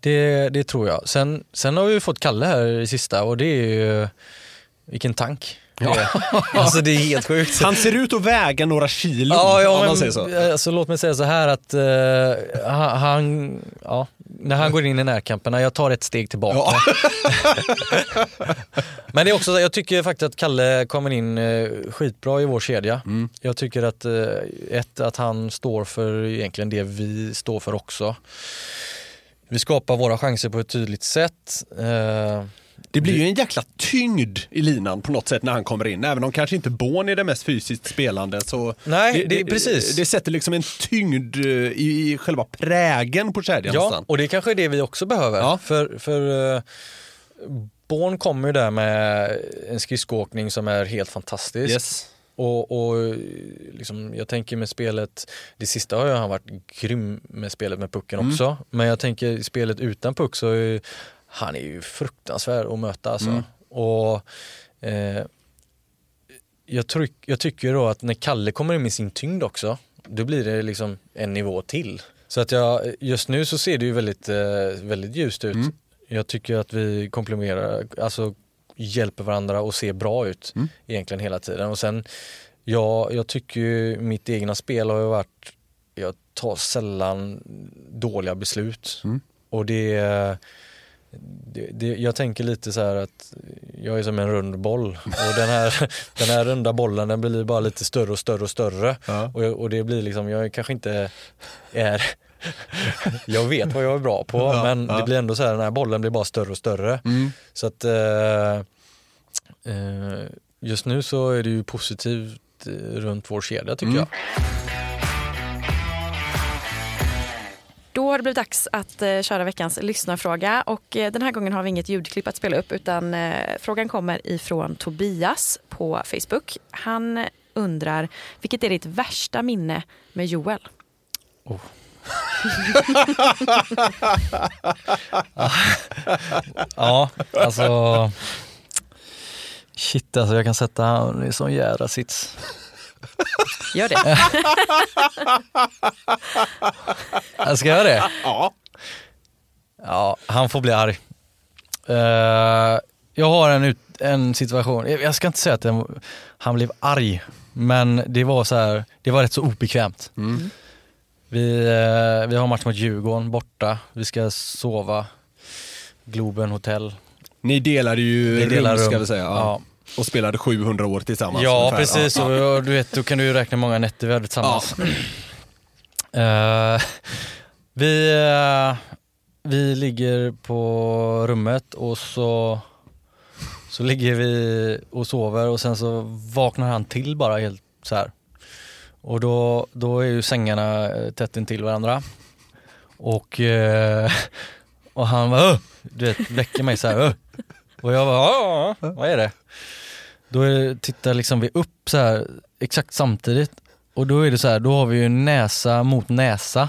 Det, det tror jag. Sen, sen har vi fått Kalle här i sista och det är ju, vilken tank. Ja. Det. Alltså det är helt sjukt. Han ser ut att väga några kilo Ja, ja om man säger så. Alltså, låt mig säga så här att eh, han, ja, när han går in i närkamperna, jag tar ett steg tillbaka. men det är också, så- jag tycker faktiskt att Kalle kommer in eh, skitbra i vår kedja. Mm. Jag tycker att eh, ett, att han står för egentligen det vi står för också. Vi skapar våra chanser på ett tydligt sätt. Eh, Det blir ju en jäkla tyngd i linan på något sätt när han kommer in. Även om kanske inte Born är det mest fysiskt spelande så Nej, det- precis. det sätter liksom en tyngd eh, i, i själva prägen på kedjan Ja, nästan. och det kanske är det vi också behöver. Ja. För, för uh, Born kommer ju där med en skridskoåkning som är helt fantastisk. Yes. Och, och liksom, jag tänker med spelet, det sista har ju han varit grym med spelet med pucken Mm. också. Men jag tänker spelet utan puck så är han är ju fruktansvärd att möta alltså. Mm. Och eh, jag, tryck, jag tycker då att när Kalle kommer in med sin tyngd också, då blir det liksom en nivå till. Så att jag, just nu så ser det ju väldigt, eh, väldigt ljust ut. Mm. Jag tycker att vi komplementerar, alltså hjälper varandra och ser bra ut Mm. egentligen hela tiden. Och sen, ja, jag tycker ju mitt egna spel har ju varit, jag tar sällan dåliga beslut. Mm. Och det, det, det, jag tänker lite så här att jag är som en rund boll och den här, den här runda bollen den blir bara lite större och större och större. Ja. Och, och det blir liksom, jag kanske inte är jag vet vad jag är bra på Ja, men ja. det blir ändå så här, den här bollen blir bara större och större. Mm. Så att eh, eh, just nu så är det ju positivt eh, runt vår kedja tycker Mm. jag. Då har det blivit dags att eh, köra veckans lyssnarfråga och eh, den här gången har vi inget ljudklipp att spela upp utan eh, frågan kommer ifrån Tobias på Facebook. Han undrar, vilket är ditt värsta minne med Joel? Ja, alltså Shit alltså jag kan sätta han i sån jävla sits. Gör det. Jag ska göra det? Ja. Ja, han får bli arg. Eh, jag har en, ut, en situation, jag jag ska inte säga att den, han blev arg, men det var så här, det var rätt så obekvämt. Mm. Vi, eh, vi har match mot Djurgården borta, vi ska sova, Globen hotell. Ni delade ju Vi delar rum, ska rum. vi säga. Ja. Ja. Och spelade 700 år tillsammans. Ja ungefär. precis, Ja. och, du vet, då kan du ju räkna många nätter vi hade tillsammans. Eh, vi, eh, vi ligger på rummet och så, så ligger vi och sover och sen så vaknar han till bara helt så här. Och då, då är ju sängarna eh, tätt intill varandra. Och, eh, och han bara, du vet, väcker mig så här. "Åh!" Och jag bara, "Ja, vad är det? Då är, tittar liksom vi upp så här exakt samtidigt och då är det så här, då har vi ju näsa mot näsa.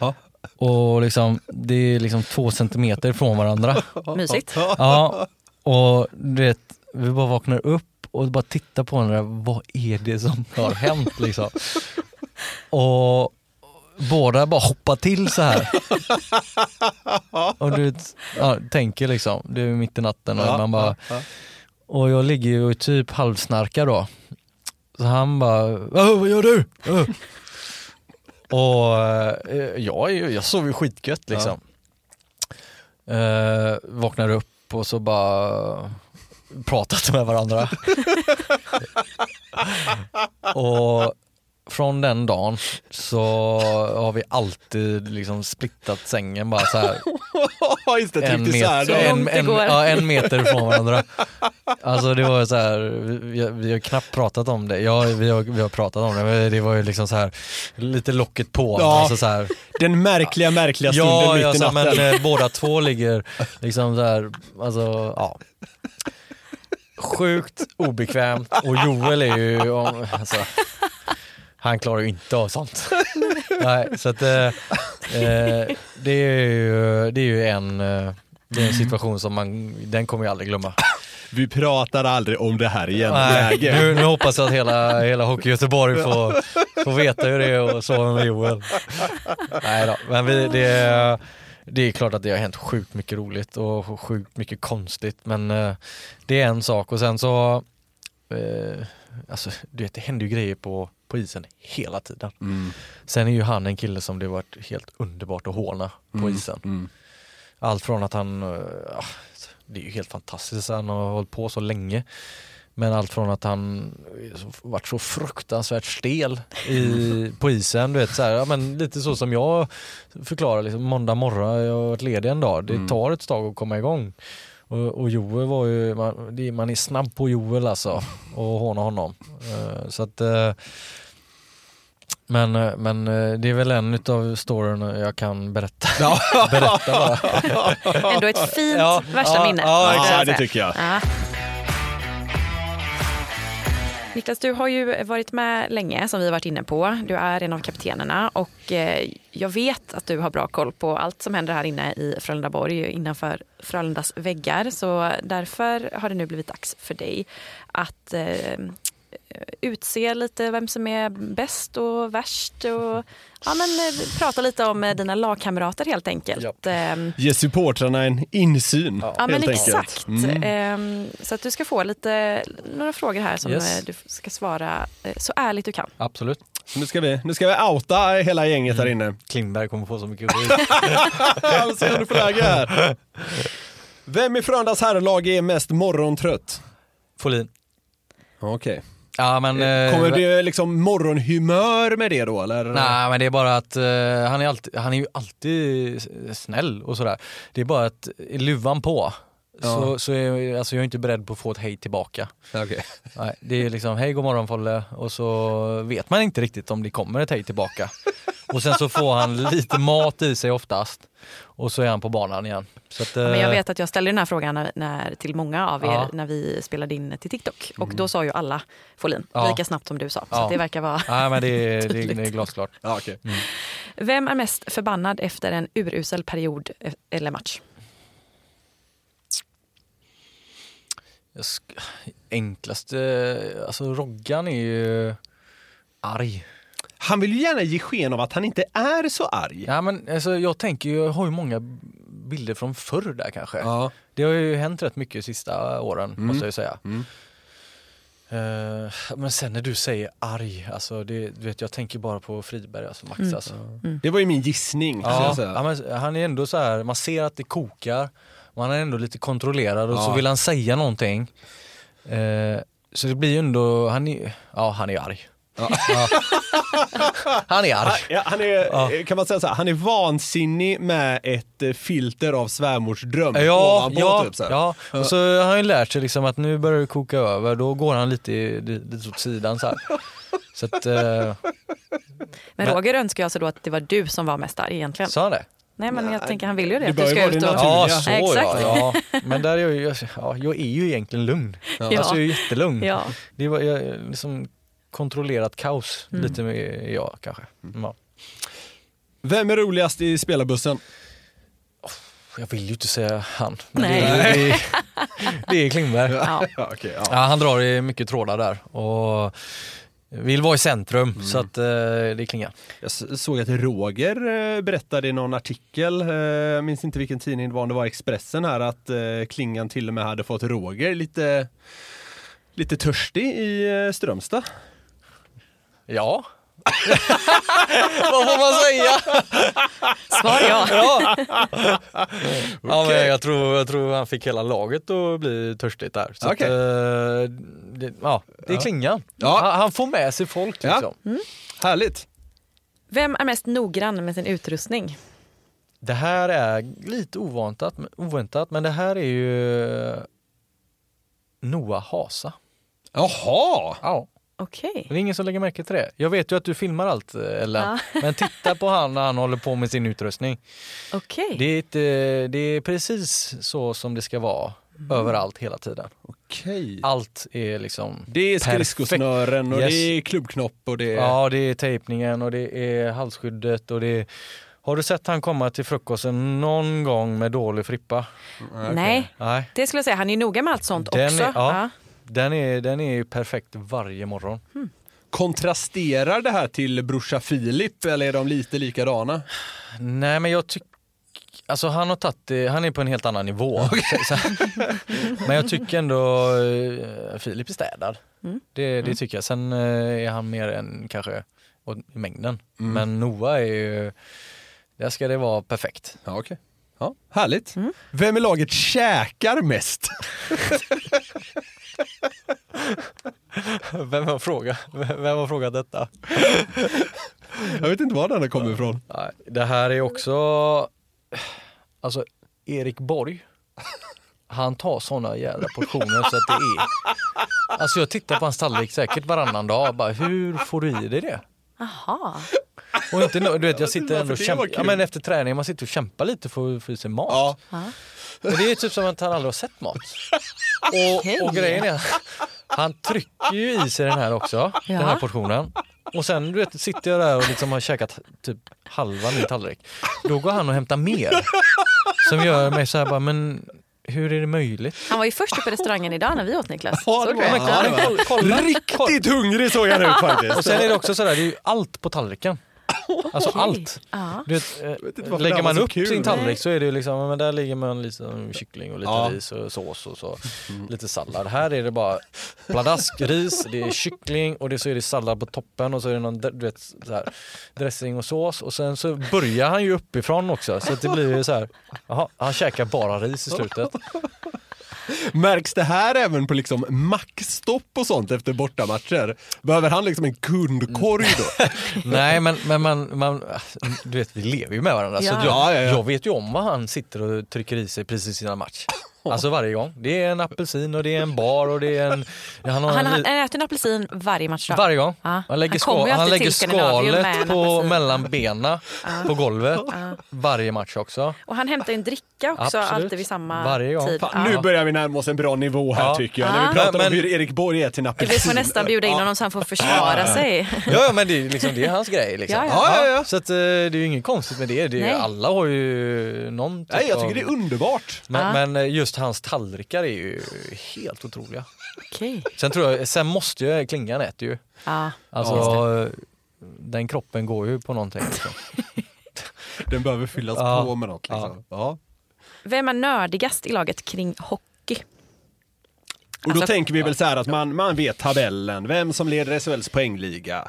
Ja. Och liksom, det är liksom två centimeter från varandra. Mysigt. Ja, och du vet, vi bara vaknar upp och bara tittar på varandra, vad är det som har hänt liksom? Och båda bara hoppar till så här. Och du vet, ja, tänker liksom, det är mitt i natten och Ja, man bara, ja, ja. och jag ligger ju typ halvsnarkar då. Så han bara, "Åh, vad gör du? Åh." Och eh, jag, är jag sov ju skitgött liksom. Eh, vaknar upp och så bara pratat med varandra. och från den dagen så har vi alltid liksom splittat sängen bara så här Ja, just det. en isär meter, en, en, ja, en meter ifrån varandra. Alltså det var så här, vi, vi har knappt pratat om det. Ja, vi har, vi har pratat om det, men det var ju liksom så här lite locket på. Ja. Alltså så här, Den märkliga, märkliga stunden ja, mitt ja i natten. men eh, båda två ligger liksom så här, alltså ja. Sjukt obekvämt och Joel är ju, alltså, han klarar ju inte av sånt. Nej, så att eh, eh, det, är ju, det är ju en, eh, det är en situation som man, den kommer jag aldrig glömma. Vi pratar aldrig om det här igen. Nej, nu, nu hoppas jag att hela, hela Hockey Göteborg får, får veta hur det är att sova med Joel. Nej då, men vi, det, det är klart att det har hänt sjukt mycket roligt och sjukt mycket konstigt men eh, det är en sak och sen så eh, Alltså du vet det händer ju grejer på, på isen hela tiden. Mm. Sen är ju han en kille som det varit helt underbart att håna på isen. Mm. Allt från att han, ah, det är ju helt fantastiskt att han har hållit på så länge. Men allt från att han varit så fruktansvärt stel i, på isen, du vet så här, ja, men lite så som jag förklarar, liksom, måndag morgon, jag har varit ledig en dag, det Mm. tar ett tag att komma igång. Och, och Joel var ju, man, det, man är snabb på Joel alltså och håna honom. Eh, så att eh, men, eh, men det är väl en utav storyna jag kan berätta. berätta bara. Ändå ett fint Ja, värsta ja, minne. ja, exakt, det tycker jag. Niklas, du har ju varit med länge som vi har varit inne på. Du är en av kaptenerna och eh, jag vet att du har bra koll på allt som händer här inne i Frölundaborg innanför Frölundas väggar. Så därför har det nu blivit dags för dig att eh, utse lite vem som är bäst och värst och ja, men, eh, prata lite om eh, dina lagkamrater helt enkelt. Ehm, Ge supportrarna en insyn. Ja men helt enkelt. exakt. Mm. Ehm, så att du ska få lite, några frågor här som Yes. eh, du ska svara så ärligt du kan. Absolut. Nu ska vi, nu ska vi outa hela gänget här inne. Klingberg kommer få så mycket skit. Om du får läge här. Vem i Frölundas herrlag är mest morgontrött? Folin. Okej. Ja men... eh, Kommer det liksom morgonhumör med det då eller? Nej men det är bara att eh, han, är alltid, han är ju alltid snäll och sådär. Det är bara att luvan på så, så är, alltså jag är inte beredd på att få ett hej tillbaka. Okej. Nej, det är liksom hej god morgon Folle och så vet man inte riktigt om det kommer ett hej tillbaka. Och sen så får han lite mat i sig oftast och så är han på banan igen. Så att, Men jag eh, vet att jag ställde den här frågan när, när, till många av er Ja. när vi spelade in till TikTok och då sa ju alla Folin Ja. lika snabbt som du sa. Så Ja. det verkar vara... Nej men det är, det det är glasklart. Ja, okej. Vem är mest förbannad efter en urusel period eh, eller match? Enklaste, alltså Roggan är ju arg. Han vill ju gärna ge sken av att han inte är så arg. Ja men alltså jag tänker jag har ju många bilder från förr där kanske. Ja. Det har ju hänt rätt mycket de sista åren Mm. måste jag ju säga. Mm. Eh, men sen när du säger arg, alltså det, du vet jag tänker bara på Friberg, alltså Max Mm. alltså. Det var ju min gissning. Ja, ja, men han är ändå så här, man ser att det kokar, han är ändå lite kontrollerad och Ja. så vill han säga någonting. Eh, så det blir ju ändå, han är, ja han är arg. Ja. Han är arg. Ja, han är, kan man säga så här, han är vansinnig med ett eh, filter av svärmorsdröm Ja, ovanpå, ja, typ så här. ja. Och så har han ju lärt sig liksom att nu börjar det koka över, då går han lite, i- lite åt sidan så här. Så att, eh, Men Men- Roger önskar alltså då att det var du som var mest arg egentligen. sa han det? Nej men jag tänker han vill ju det. det att du ju ska ut och... Ja, så Exakt. ja, ja. Men där är jag, ju- ja, jag är ju egentligen lugn. Ja. Alltså jag är jättelugn. Ja. Det var jag, liksom kontrollerat kaos, Mm. lite med jag kanske. Ja. Vem är roligast i spelarbussen? Jag vill ju inte säga han. Nej. Det, är, det, det är Klingberg. Ja. Ja, okej, ja. Ja, han drar i mycket trådar där och vill vara i centrum så att eh, det klingar. Jag såg att Roger eh, berättade i någon artikel, eh, jag minns inte vilken tidning det var, om det var Expressen här, att eh, Klingan till och med hade fått Roger lite, lite törstig i eh, Strömstad. Ja. Vad får man säga? Svar ja. Ja, ja men jag, tror, jag tror han fick hela laget att bli törstigt där. Så Okej. att, eh, det, ja, det är klingan. Ja. Han, han får med sig folk Ja. liksom. Härligt! Vem är mest noggrann med sin utrustning? Det här är lite oväntat, oväntat men det här är ju Noah Hasa. Jaha! Ja. Okej. Det är ingen som lägger märke till det. Jag vet ju att du filmar allt Ellen, men titta på han när han håller på med sin utrustning. Okej. Det är, det är precis så som det ska vara överallt hela tiden. Okej. Allt är liksom Det är skridskosnören och Yes. det är klubbknopp och det är... Ja, det är tejpningen och det är halsskyddet och det är... Har du sett han komma till frukosten någon gång med dålig frippa? Nej, Nej. det skulle jag säga. Han är noga med allt sånt Den också. är- ja. Den är, den är ju perfekt varje morgon. Kontrasterar det här till brorsa Filip eller är de lite likadana? Nej men jag tycker Alltså han har tagit han är på en helt annan nivå. Så, så, men jag tycker ändå eh, Filip är städad. Mm. Det, det tycker jag. Sen eh, är han mer än kanske i mängden. Mm. Men Noah är ju, där ska det vara perfekt. Ja, okej. Ja, härligt. Vem i laget käkar mest? Vem har frågat, vem har frågat detta? Jag vet inte var den kommer ifrån. Det här är också, alltså Erik Borg, han tar såna jävla portioner så att det är, alltså jag tittar på hans tallrik säkert varannan dag, bara hur får du i dig det? Jaha. Och inte, du vet jag sitter ändå och kämpar, ja, men efter träning, man sitter och kämpar lite för att få i sig mat. Ja. Men det är typ som att han aldrig har sett mat. Och, och grejen är, Han trycker ju i sig den här också, den här Ja. portionen. Och sen du vet, sitter jag där och liksom har käkat typ halva min tallrik. Då går han och hämtar mer. Som gör mig så här bara, men hur är det möjligt? Han var ju först på restaurangen idag när vi åt Niklas. Ja, det var. Ja, det var- Riktigt hungrig såg han ut faktiskt. Och sen är det också sådär, det är ju allt på tallriken. Alltså Okej. allt. Ja. Du vet, eh, inte varför det lägger här var man så upp kul. sin tallrik så är det ju liksom, men där ligger man lite kyckling och lite Ja. ris och sås och så. Lite sallad. Här är det bara pladask ris, det är kyckling och det, så är det sallad på toppen och så är det någon du vet, så här, dressing och sås och sen så börjar han ju uppifrån också så att det blir ju så här, jaha, han käkar bara ris i slutet. Märks det här även på liksom mackstopp och sånt efter bortamatcher? Behöver han liksom en kundkorg då? Nej men, men man, man, du vet vi lever ju med varandra så Ja. jag, Ja, ja, ja. jag vet ju om vad han sitter och trycker i sig precis innan match. Alltså varje gång. Det är en apelsin och det är en bar och det är en... Han har Han, en, han äter en apelsin varje matchdag. varje gång. Ja. Han lägger, Han han lägger till skalet en på, mellan benen på golvet varje match också. Och han hämtar en dricka också Absolut. alltid vid samma Varje gång. tid. Fan, Nu börjar vi närma oss en bra nivå här Ja. tycker jag. När vi Ja. pratar Men- om hur Erik Borg äter en Vi apelsin. får nästan bjuda in honom så han får försvara sig. Ja, ja men det är, liksom, det är hans grej. Liksom. Ja, ja. Ja, ja, ja. Så att, eh, det är ju inget konstigt med det. det är, alla har ju någon typ Nej, jag tycker av... det är underbart. men, Ja. men eh, just hans tallrikar är ju helt otroliga. Okej. Sen tror jag, sen måste ju Klingan äter ju. Ja. Alltså, den kroppen går ju på någonting. Liksom. Den behöver fyllas Ja. på med något. Liksom. Ja. Vem är nördigast i laget kring hockey? Och då Alltså- tänker vi väl så här att man, man vet tabellen, vem som leder SHLs poängliga.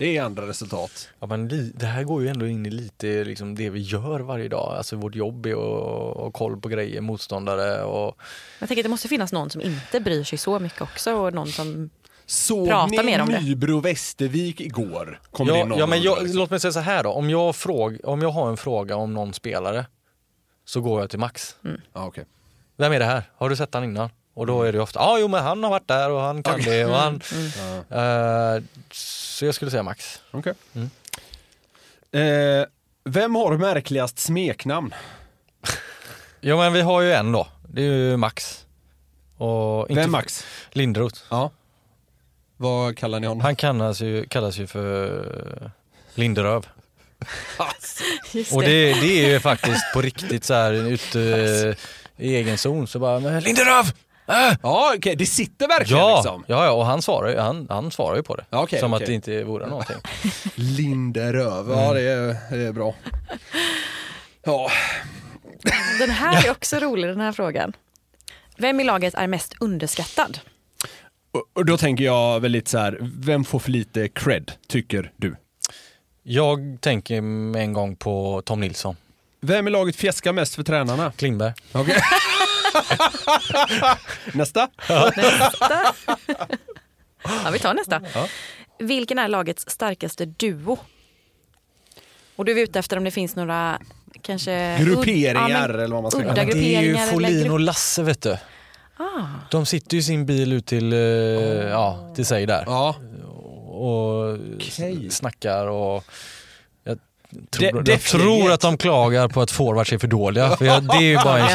Det är andra resultat. Ja, men det här går ju ändå in i lite liksom det vi gör varje dag. Alltså vårt jobb är att ha koll på grejer, motståndare och Jag tänker att det måste finnas någon som inte bryr sig så mycket också och någon som... Såg Prata ni mer om det. Nybro-Västervik igår? Kom Ja, någon ja, men jag, liksom? låt mig säga så här då. Om jag, fråg, om jag har en fråga om någon spelare så går jag till Max. Ja, okej. Vem är det här? Har du sett han innan? Och då är det ju ofta, ja ah, jo men han har varit där och han kan det och han... Eh, så jag skulle säga Max. Okej. Mm. Eh, vem har märkligast smeknamn? Ja men vi har ju en då. Det är ju Max. Och inte Vem Max? Lindroth. Ja. Vad kallar ni honom? Han kallas ju, kallas ju för Linderöv. Just Och det, det är ju faktiskt på riktigt så här ute i egen zon så bara "Men Linderöv! Äh! Ja, okej, det sitter verkligen Ja, liksom. ja, ja, och han svarar, ju- han, han svarar ju på det. Ja, okej, Som att okej. det inte vore någonting. Linderöv, Mm. ja det är, det är bra. Ja, Den här är också rolig den här frågan. Vem i laget är mest underskattad? och, då tänker jag väl lite så här, vem får för lite cred, tycker du? Jag tänker en gång på Tom Nilsson. Vem i laget fjäskar mest för tränarna? Klingberg. Okej. Nästa? Nästa. ja, vi tar nästa. Vilken är lagets starkaste duo? Och du är ute efter om det finns några kanske... Grupperingar, ja, men eller vad man ska kalla det. det är ju Folin och Lasse vet du. Ah, De sitter ju i sin bil ut till, eh, ja, till sig där. Ja, Och s- snackar och jag De- tror, jag tror att de klagar på att forwards är för dåliga. För jag, det är ju bara en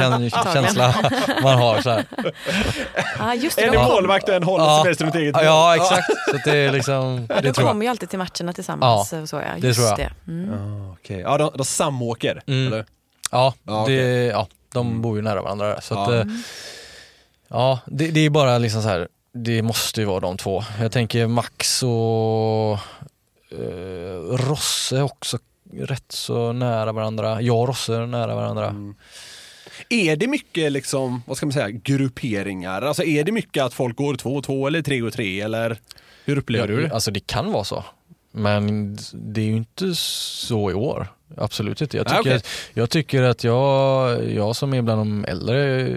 känsla man har. Så här. ah, just det. en De, är målvakt och en håller Ja. sig mest runt eget mål. Ja exakt. Så det är liksom, det de tror jag. kommer ju alltid till matcherna tillsammans. Ja, och så, ja. det Just tror jag. Det. Mm. Ah, okej. Ja, de, de samåker, Mm. eller? Ja, Ja, okej. det, ja de bor ju nära varandra där. Så Ja. att, eh, ja det, det är bara liksom så här, det måste ju vara de två. Jag tänker Max och eh, Rosse också rätt så nära varandra. Jag och Rosse är nära varandra. Är det mycket liksom, vad ska man säga, grupperingar? Alltså är det mycket att folk går två och två eller tre och tre eller hur upplever du det? Alltså det kan vara så. Men det är ju inte så i år. Absolut inte. Jag tycker, okej. att, jag tycker att jag, jag som är bland de äldre,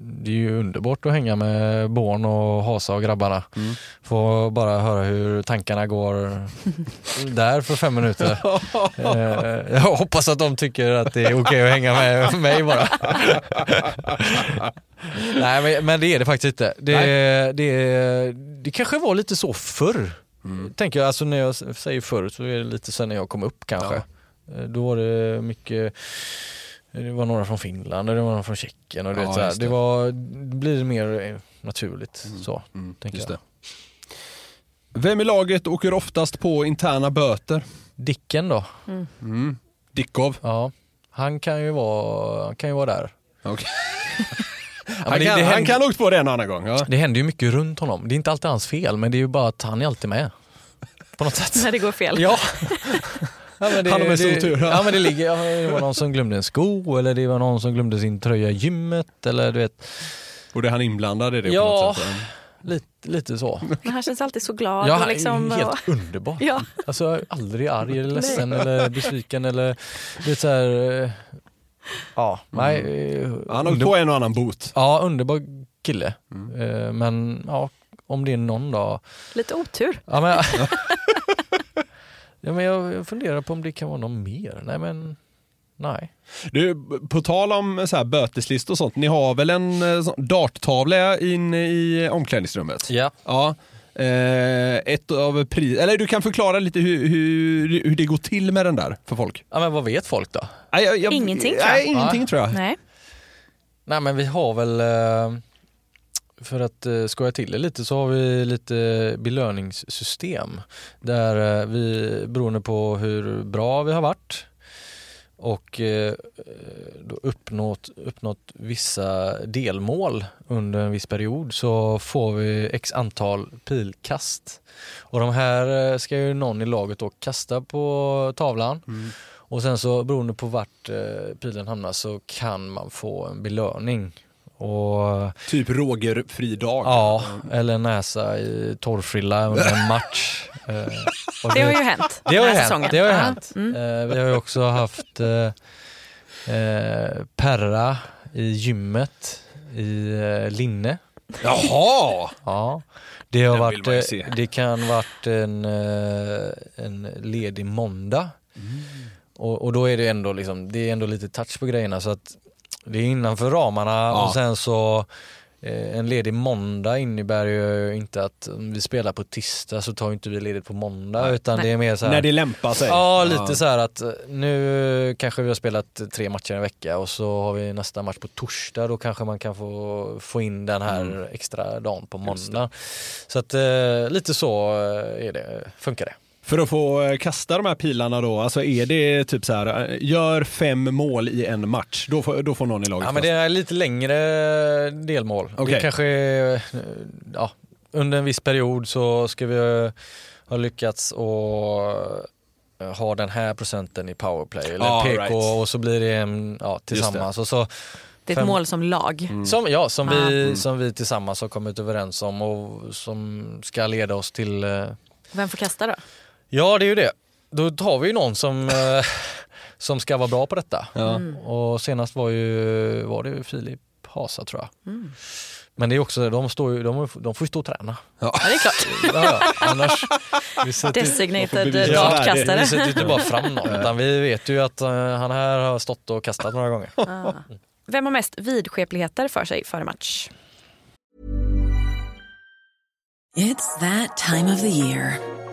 det är ju underbart att hänga med Born och Hasa och grabbarna. Mm. Få bara höra hur tankarna går där för fem minuter. Eh, jag hoppas att de tycker att det är okej att hänga med mig bara. Nej men, men det är det faktiskt inte. Det, det, det kanske var lite så förr. Tänker jag, alltså när jag säger förr så är det lite sen när jag kom upp kanske. Eh, Då var det mycket, det var några från Finland och det var några från Tjeckien och Ja, vet, så här, det. det. var, det blir mer eh, naturligt så, tänker Just jag. det. Vem i laget åker oftast på interna böter? Dicken då? Mm. Dickov. Ja, han kan ju vara, han kan ju vara där. Men han, det- kan, det han kan ha åkt på det en annan gång. Ja. Det händer ju mycket runt honom. Det är inte alltid hans fel men det är ju bara att han är alltid med. På något sätt. När det går fel. Ja. ja men det, Han har mest otur, ja. Ja men det ligger, ja, det var någon som glömde en sko eller det var någon som glömde sin tröja i gymmet eller du vet. Och det är han inblandad i det Ja. på något sätt? Lite, lite så. Men han känns alltid så glad. Ja, och han liksom, är helt underbar. Ja. Alltså jag är aldrig arg eller ledsen eller besviken eller det är så här, eh, Ja, nej. eh, Han har under- på en och annan bot. Ja, underbar kille. Eh, Men ja, om det är någon dag Lite otur. Ja, men, ja, men jag, jag funderar på om det kan vara någon mer. Nej men, nej. Du, på tal om så här böteslistor och sånt, ni har väl en eh, sån darttavla inne i omklädningsrummet? Ja. Ja. Eh, ett av pris, eller du kan förklara lite hur, hur, hur det går till med den där för folk? ja men vad vet folk då? Nej, jag, jag, Ingenting, tror nej, jag. ingenting Nej. tror jag. Nej. Nej men vi har väl, eh, för att eh, skoja till det lite så har vi lite belöningssystem. Där eh, vi, beroende på hur bra vi har varit och eh, då uppnått, uppnått vissa delmål under en viss period så får vi x antal pilkast. Och de här ska ju någon i laget då kasta på tavlan. Och sen så beroende på vart eh, pilen hamnar så kan man få en belöning. Och Typ Roger Fridag. ja, eller näsa i torrfrilla under en match. Eh, och Det har ju hänt. det har ju den här hänt. säsongen. Det har ju hänt. Mm. Eh, vi har ju också haft eh, eh, Perra i gymmet i eh, linne. Jaha! Ja. Det, har varit, det kan varit en, en ledig måndag. Mm. Och, och då är det ändå liksom, det är ändå lite touch på grejerna så att det är innanför ramarna Ja. och sen så eh, en ledig måndag innebär ju inte att om vi spelar på tisdag så tar ju inte vi ledigt på måndag utan Nej. det är mer så här, När det lämpar sig. Ja, lite så här att eh, nu kanske vi har spelat tre matcher en vecka och så har vi nästa match på torsdag. Då kanske man kan få, få in den här Mm. extra dagen på måndag. Så att eh, lite så är det, funkar det. För att få eh, kasta de här pilarna då, alltså är det typ så här, eh, gör fem mål i en match, då får, då får någon i laget Ja men det är lite längre delmål. Okej. Det kanske är, eh, ja, under en viss period så ska vi eh, ha lyckats och eh, ha den här procenten i powerplay eller Ja, PK right. och så blir det en, ja, tillsammans. Och så Det är ett Fem- mål som lag. Som, ja, som, vi, Mm. som vi tillsammans har kommit överens om och som ska leda oss till... eh, Vem får kasta då? Ja, det är ju det. Då tar vi ju någon som, eh, som ska vara bra på detta. Ja. Och senast var ju var det ju Filip Hasa tror jag. Mm. Men det är också, de, står ju, de, de får ju stå och träna. Ja, det är klart. Ja, ja. Annars, vi sätter, Designated Ja, dartkastare. vi sätter ju inte bara fram någon, utan vi vet ju att eh, han här har stått och kastat några gånger. Ah. Vem har mest vidskepligheter för sig före match? It's that time of the year.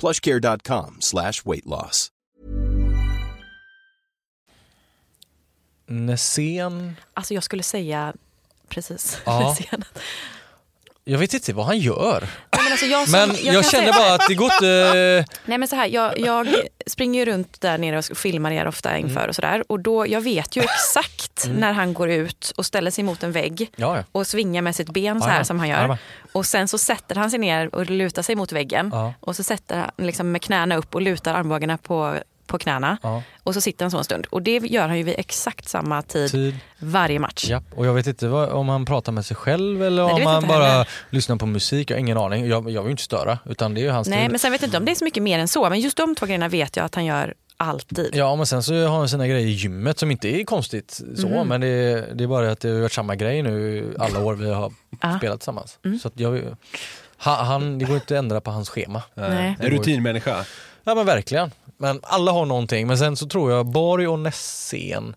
plushcare.com slash weight loss. Nässén, Alltså jag skulle säga precis. Ja. Jag vet inte vad han gör. Men alltså jag som- Men jag jag, känner bara att det går inte... Nej men så här, jag, jag springer ju runt där nere och filmar er ofta inför och sådär. Och då, jag vet ju exakt när han går ut och ställer sig mot en vägg Ja, ja. och svingar med sitt ben så här ja. som han gör. Och sen så sätter han sig ner och lutar sig mot väggen. Och så sätter han liksom med knäna upp och lutar armbågarna på, på knäna. Ja. Och så sitter han så en stund. Och det gör han ju vid exakt samma tid, Tid. varje match. Ja, och jag vet inte vad, om han pratar med sig själv eller Nej, om han bara heller. lyssnar på musik. Jag har ingen aning. Jag, jag vill ju inte störa utan det är ju hans Nej stil. men sen vet jag inte om det är så mycket mer än så. Men just de två grejerna vet jag att han gör alltid. Ja men sen så har han sina grejer i gymmet som inte är konstigt så Mhm. men det är, det är bara att det har varit samma grej nu alla år vi har Ah. spelat tillsammans. Mm. Så att jag, han, han, det går inte att ändra på hans schema. Nej. En rutinmänniska. Ja men verkligen. Men alla har någonting men sen så tror jag Borg och Nässén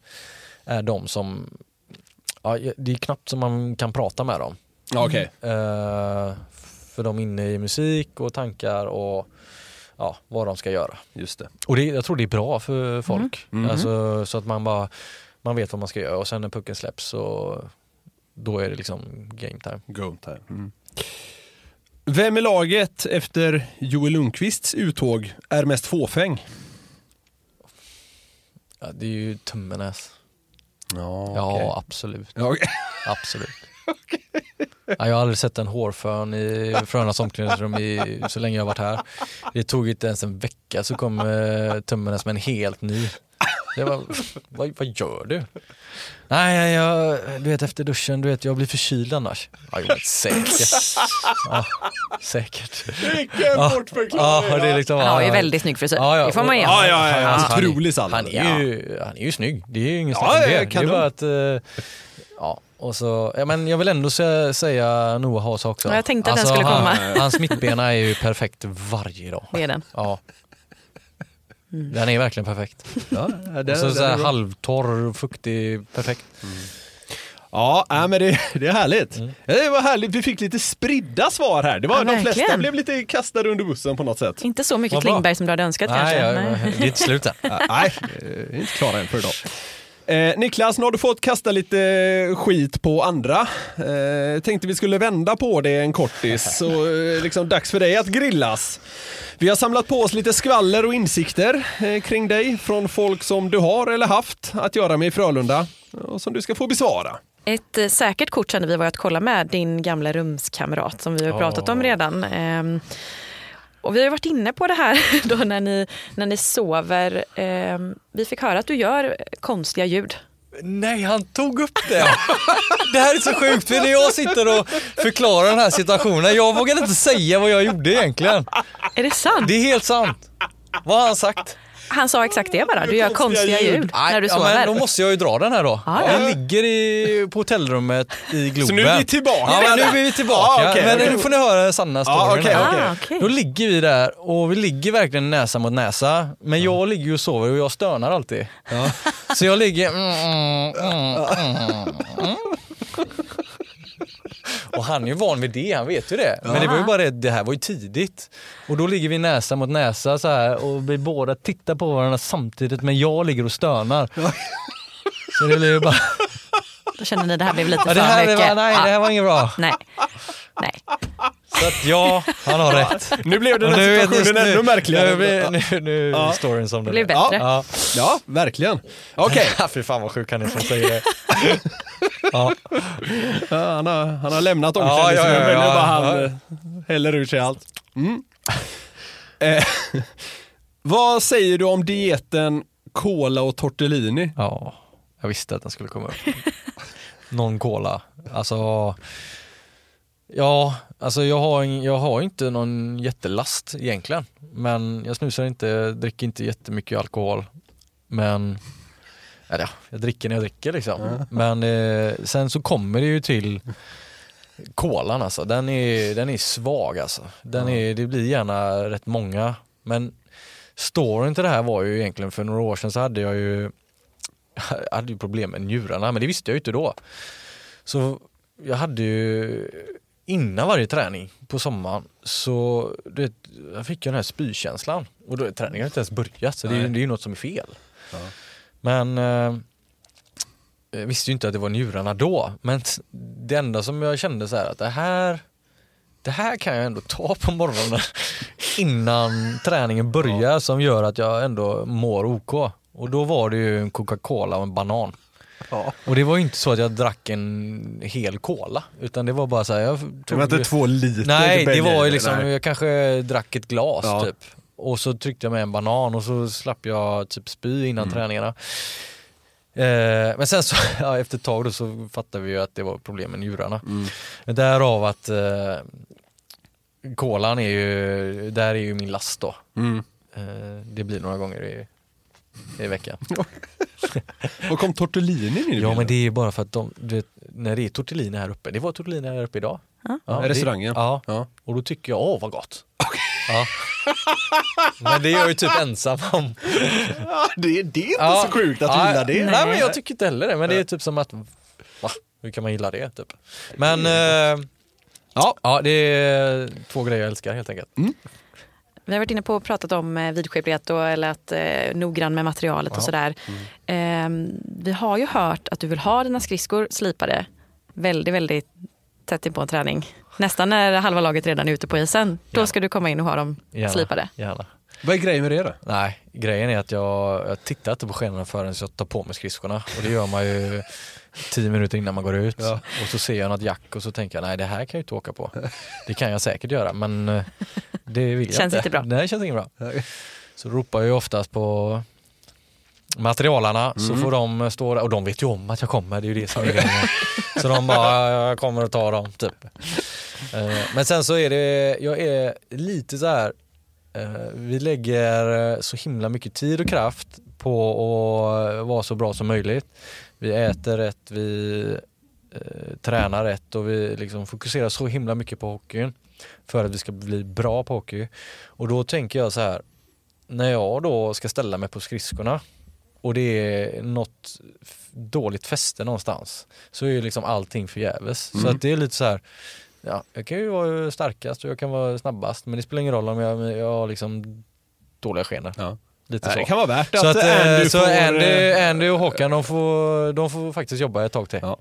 är de som, ja, det är knappt som man kan prata med dem. Ja, Okej. Eh, för de är inne i musik och tankar och ja, vad de ska göra. Just det. Och det, jag tror det är bra för folk. Mhm. Alltså, så att man bara man vet vad man ska göra och sen när pucken släpps så då är det liksom game time. Go time. Mm. Vem i laget efter Joel Lundqvists uttåg är mest fåfäng? Ja, det är ju Tummenäs. Ja, Ja, absolut. Ja, okej. Absolut. Ja, jag har aldrig sett en hårfön i Frölundas omklädningsrum i, så länge jag har varit här. Det tog inte ens en vecka så kom eh, Tummenäs med en helt ny. Det var, vad, vad gör du? Nej, jag, du vet efter duschen, du vet jag blir förkyld annars. Ja, jo, men säkert. Ja, säkert. Vilken Ja, bortförklaring! Ja, det är liksom, Han har ju ja, väldigt snygg frisyr. Ja, ja. Det får man ge Ja, ja, ja, ja. Han- Otrolig salva. Han är, ju, han är ju snygg, det är ju ingen Ja, snack om ja, det. Det är bara att, eh, ja, och så, ja, men jag vill ändå sä, säga Noah Hasa också. Ja, jag tänkte att den skulle han, komma. Hans mittbena är ju perfekt varje dag. Det är den. Ja. Den är verkligen perfekt. Ja, Och det, så, så här är halvtorr, fuktig, perfekt. Ja, nej, men det, det är härligt. Mm. Det var härligt. Vi fick lite spridda svar här. Det var, Ja, de flesta verkligen. blev lite kastade under bussen på något sätt. Inte så mycket. Klingberg som du hade önskat Nej, kanske. jag, Nej. det är inte slut än. Äh, Nej, eh, inte klara än för idag. Eh, Niklas, nu har du fått kasta lite skit på andra. Eh, tänkte vi skulle vända på det en kortis. Så eh, liksom dags för dig att grillas. Vi har samlat på oss lite skvaller och insikter eh, kring dig från folk som du har eller haft att göra med i Frölunda och som du ska få besvara. Ett eh, säkert kort kände vi var att kolla med din gamla rumskamrat som vi har pratat om redan. Och vi har varit inne på det här då när ni, när ni sover. Ehm, vi fick höra att du gör konstiga ljud. Nej, han tog upp det. Det här är så sjukt för när jag sitter och förklarar den här situationen, jag vågar inte säga vad jag gjorde egentligen. Är det sant? Det är helt sant. Vad har han sagt? Han sa exakt det bara. Du gör konstiga ljud när du ja, men sover. då måste jag ju dra den här då. Ja. Jag ligger i, på hotellrummet i Globen. Så nu är vi tillbaka Ja, men nu är vi tillbaka. Ja, okej, men okej. nu får ni höra sanna storyn. Ja, okej, här. okej. Ah. Då ligger vi där och vi ligger verkligen näsa mot näsa. Men jag ligger ju och sover och jag stönar alltid. Så jag ligger... Mm, mm, mm, mm. Och han är ju van vid det, han vet ju det. Men det var ju bara det, det här var ju tidigt. Och då ligger vi näsa mot näsa så här och vi båda tittar på varandra samtidigt men jag ligger och stönar. Så det blir ju bara... Känner ni det här blev lite Ja, för det här, mycket. var, nej, det här var inget bra. Nej. Nej. Så att ja, han har rätt. Nu blev den här nu det- situationen nu- ännu märkligare. Nu, nu, nu Ja. storyn som Det den blev är. bättre. Ja. Ja, verkligen. Okej, Ja, fy fan vad sjuk han är som säger det. ja. ja, han, har, han har lämnat Ja, omklädningsrummet, ja, ja, nu ja. bara han Ja. eh, häller ur sig allt. Mm. Eh, vad säger du om dieten cola och tortellini? ja, jag visste att den skulle komma upp. Någon cola. Alltså, ja, alltså jag har, jag har inte någon jättelast egentligen. Men jag snusar inte, dricker inte jättemycket alkohol. Men ja, jag dricker när jag dricker liksom. Men eh, sen så kommer det ju till kolan alltså. Den är, den är svag alltså. Den är, det blir gärna rätt många. Men storyn till det här var ju egentligen för några år sedan så hade jag ju jag hade ju problem med njurarna men det visste jag ju inte då. Så jag hade ju innan varje träning på sommaren så du vet, jag fick ju den här spykänslan och då, träningen har inte ens börjat så det är, ju- det är ju något som är fel. Men eh, jag visste ju inte att det var njurarna då men det enda som jag kände så här att det här det här kan jag ändå ta på morgonen innan träningen börjar som gör att jag ändå mår OK. Och då var det ju en Coca-Cola och en banan. Och det var ju inte så att jag drack en hel cola utan det var bara så här, jag Det var inte två liter Nej, det var ju liksom, nej. jag kanske drack ett glas Ja. typ. Och så tryckte jag med en banan och så slapp jag typ spy innan Mm. träningarna. Eh, men sen så, ja, efter ett tag då så fattade vi ju att det var problem med njurarna. Mm. Därav att eh, kolan är ju, där är ju min last då. Mm. Eh, det blir några gånger i, i veckan. Och kom tortellini in i Ja bilden? men det är ju bara för att de, du vet, när det är tortellini här uppe, det var tortellini här uppe idag. Ja, det- Restaurangen? Ja. Ja. Och då tycker jag, åh vad gott. Ja. Men det är jag ju typ ensam om. Ja, det, det är inte Ja. så sjukt att du Ja, gillar det. Nej men jag tycker inte heller det, men det är typ som att, va? Hur kan man gilla det typ? Men eh, Ja. ja, det är två grejer jag älskar helt enkelt. Vi har varit inne på och pratat om eh, vidskeplighet och, eller att eh, noggrann med materialet och sådär. Eh, vi har ju hört att du vill ha dina skridskor slipade väldigt, väldigt tätt in på en träning. Nästan när halva laget redan är ute på isen. Då Ja. ska du komma in och ha dem Gärna. slipade. Gärna. Vad är grejen med det då? Nej, grejen är att jag, jag tittar inte på skenorna förrän jag tar på mig skridskorna. Och det gör man ju tio minuter innan man går ut. Ja. Och så ser jag något jack och så tänker jag, nej det här kan jag inte åka på. Det kan jag säkert göra men eh, det vill jag Känns inte bra. Nej, det känns inte bra. Så ropar jag ju oftast på materialarna så får de stå där och de vet ju om att jag kommer, det är ju det som är grejen. Så de bara, jag kommer att ta dem typ. Eh, Men sen så är det, jag är lite så här eh, vi lägger så himla mycket tid och kraft på att vara så bra som möjligt. Vi äter rätt, vi eh, tränar rätt och vi liksom fokuserar så himla mycket på hockeyn för att vi ska bli bra på hockey. Och då tänker jag så här, när jag då ska ställa mig på skridskorna och det är något dåligt fäste någonstans så är ju liksom allting förgäves. Så att det är lite så här, ja, jag kan ju vara starkast och jag kan vara snabbast men det spelar ingen roll om jag, jag har liksom dåliga skenor. Ja. Lite Nej, så. det kan vara värt så att att, eh, Andy så får... Andy, eh, Andy och Håkan de får, de får faktiskt jobba ett tag till. Ja.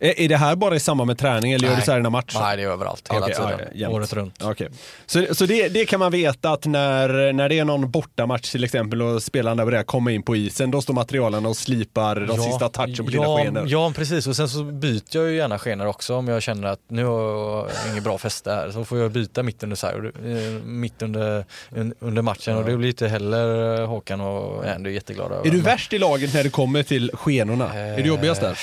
Är, är det här bara i samband med träning eller gör du så här i matcher? Nej det är överallt, hela Okej, tiden. ja, ja, året runt. Okej. Så, så det, det kan man veta att när, när det är någon bortamatch till exempel och spelarna börjar komma in på isen, då står materialarna och slipar de sista touchen på dina ja, skenor. Ja precis och sen så byter jag ju gärna skenor också om jag känner att nu har jag inget bra fäste här. Så får jag byta mitt under, så här, eh, mitt under, un- under matchen och det blir inte heller eh, Håkan och Andy jätteglada över. Är du värst i laget när det kommer till skenorna? är du jobbigast där?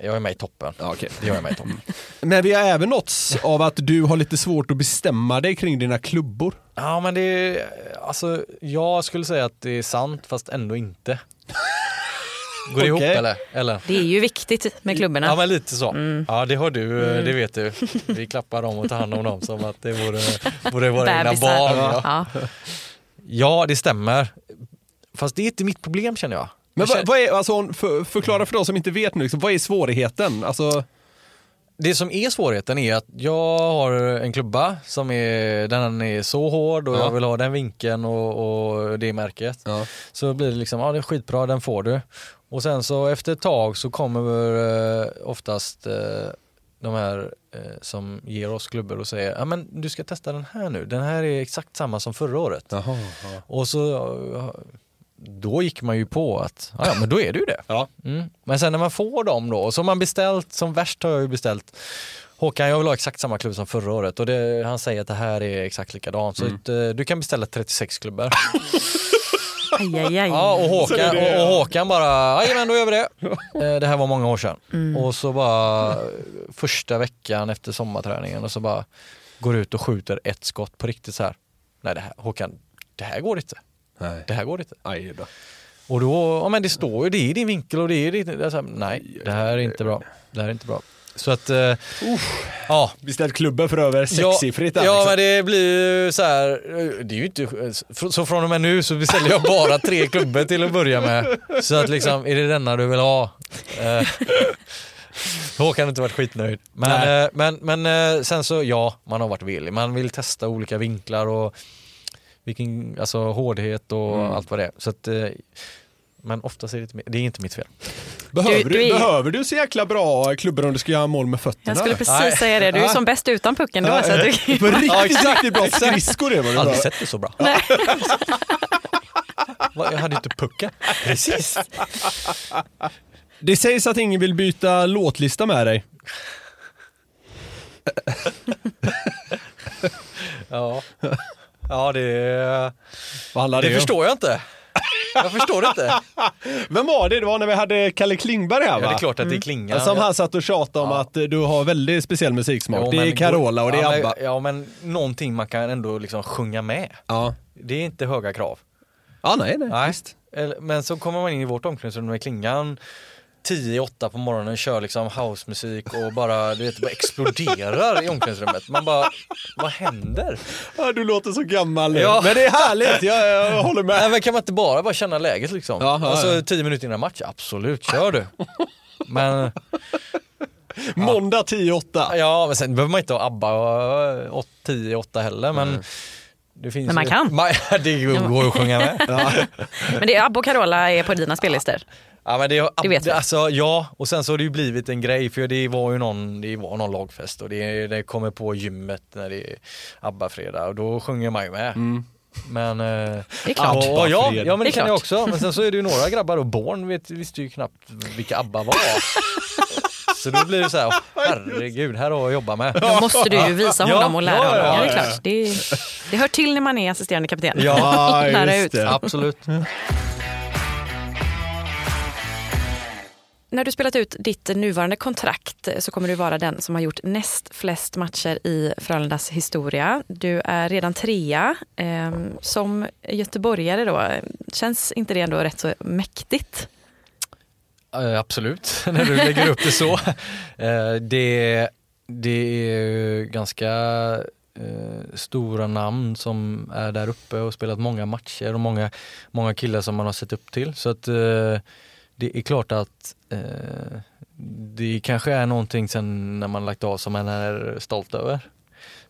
Jag är med i toppen. Ja, gör jag med i toppen. Men vi har även nåtts av att du har lite svårt att bestämma dig kring dina klubbor. Ja men det är, alltså jag skulle säga att det är sant fast ändå inte. Går det ihop eller? eller? Det är ju viktigt med klubborna. Ja men lite så. Ja det har du, Mm. det vet du. Vi klappar dem och tar hand om dem som att det vore, vore våra egna barn. Ja. Ja. ja det stämmer. Fast det är inte mitt problem känner jag. Men vad, vad är, alltså, för, förklara för de som inte vet nu, liksom, vad är svårigheten? Alltså, Det som är svårigheten är att jag har en klubba som är, den är så hård och Ja. jag vill ha den vinkeln och, och det märket. Ja. Så blir det liksom, ja det är skitbra, den får du. Och sen så efter ett tag så kommer eh, oftast eh, de här eh, som ger oss klubbor och säger, ja men du ska testa den här nu, den här är exakt samma som förra året. Jaha, Och så då gick man ju på att, ja ja, men då är det ju det. Ja. Mm. Men sen när man får dem då, och så har man beställt, som värst har jag ju beställt Håkan, jag vill ha exakt samma klubb som förra året och det, han säger att det här är exakt likadant. Så att, eh, du kan beställa 36 klubbor. Aj, aj, aj. Ja, och Så Håkan, det är det, och, och. Håkan bara, jajamän då gör vi det. Eh, Det här var många år sedan. Och så bara första veckan efter sommarträningen och så bara går ut och skjuter ett skott på riktigt så här. Nej det här, Håkan, det här går inte. Nej. Det här går inte. Aj då. Och då, ja men det står ju, det är i din vinkel och det är ditt, alltså, nej det här är inte bra. Det här är inte bra. Så att, eh, ja. Beställt klubbor för över sexsiffrigt Ja, liksom. men det blir ju så här, det är ju inte, så från och med nu så beställer jag bara tre klubbor till att börja med. Så att liksom, är det denna du vill ha? Eh, Håkan har inte varit skitnöjd. Men, Nej. eh, men, men eh, sen så, ja, man har varit villig. Man vill testa olika vinklar och vilken, alltså hårdhet och Mm. allt vad det är. Så att, eh, men oftast är det inte, det är inte mitt fel. Behöver Du- du, du behöver du så jäkla bra klubbor om du ska göra mål med fötterna? Jag skulle precis Nej. säga det, du är Nej. som bäst utan pucken då. Så att du... På riktigt, riktigt bra skridskor är vad du Aldrig sett det så bra. Jag hade inte pucken. Precis. Det sägs att ingen vill byta låtlista med dig. Ja, ja det, det, det förstår jag inte. Jag förstår det inte. Vem var det? Det var när vi hade Kalle Klingberg här Ja, va? det är klart att det klingar. Som han satt och tjatade om att eh, du har väldigt speciell musiksmak. Jo, det är Carola och det är ja, ABBA. Men, ja men någonting man kan ändå liksom sjunga med. Ja. Det är inte höga krav. ja, nej, nej. Nej. Visst. Men så kommer man in i vårt omklädningsrum med klingan 10 i 8 på morgonen, kör liksom housemusik och bara, du vet, bara exploderar i omklädningsrummet. Man bara, vad händer? Ja, du låter så gammal. Ja. Men det är härligt, jag, jag håller med. Nej men kan man inte bara, bara känna läget liksom? Ja, ja, alltså ja. 10 minuter innan match, absolut, kör du. Men Måndag 10-8. ja, men sen behöver man inte ha ABBA 10 i 8 heller men det finns Men man ju- kan. Det går att sjunga med. Men det är Abbo och Carola är på dina spellistor. Ja men det, Det vet vi. alltså, ja, och sen så har det ju blivit en grej för det var ju någon, det var någon lagfest och det, det kommer på gymmet när det är ABBA-fredag och då sjunger man ju med. Men, eh, Det är klart. Ja, ja, ja men Det det, kan jag också. Men sen så är det ju några grabbar och Born vet, visste ju knappt vilka ABBA var. Så då blir det så här, herregud, här har jag att jobba med. Då måste du ju visa Ja, honom och lära ja, honom. ja, Ja, det är ja, klart. Det, det hör till när man är assisterande kapten. Ja, Lära just ut. det. Absolut. När du spelat ut ditt nuvarande kontrakt så kommer du vara den som har gjort näst flest matcher i Frölundas historia. Du är redan trea. Ehm, Som göteborgare då, känns inte det ändå rätt så mäktigt? Eh, absolut, när du lägger upp det så. Eh, det, det är ganska eh, stora namn som är där uppe och spelat många matcher och många, många killar som man har sett upp till. Så att eh, det är klart att eh, det kanske är någonting sen när man lagt av som man är stolt över.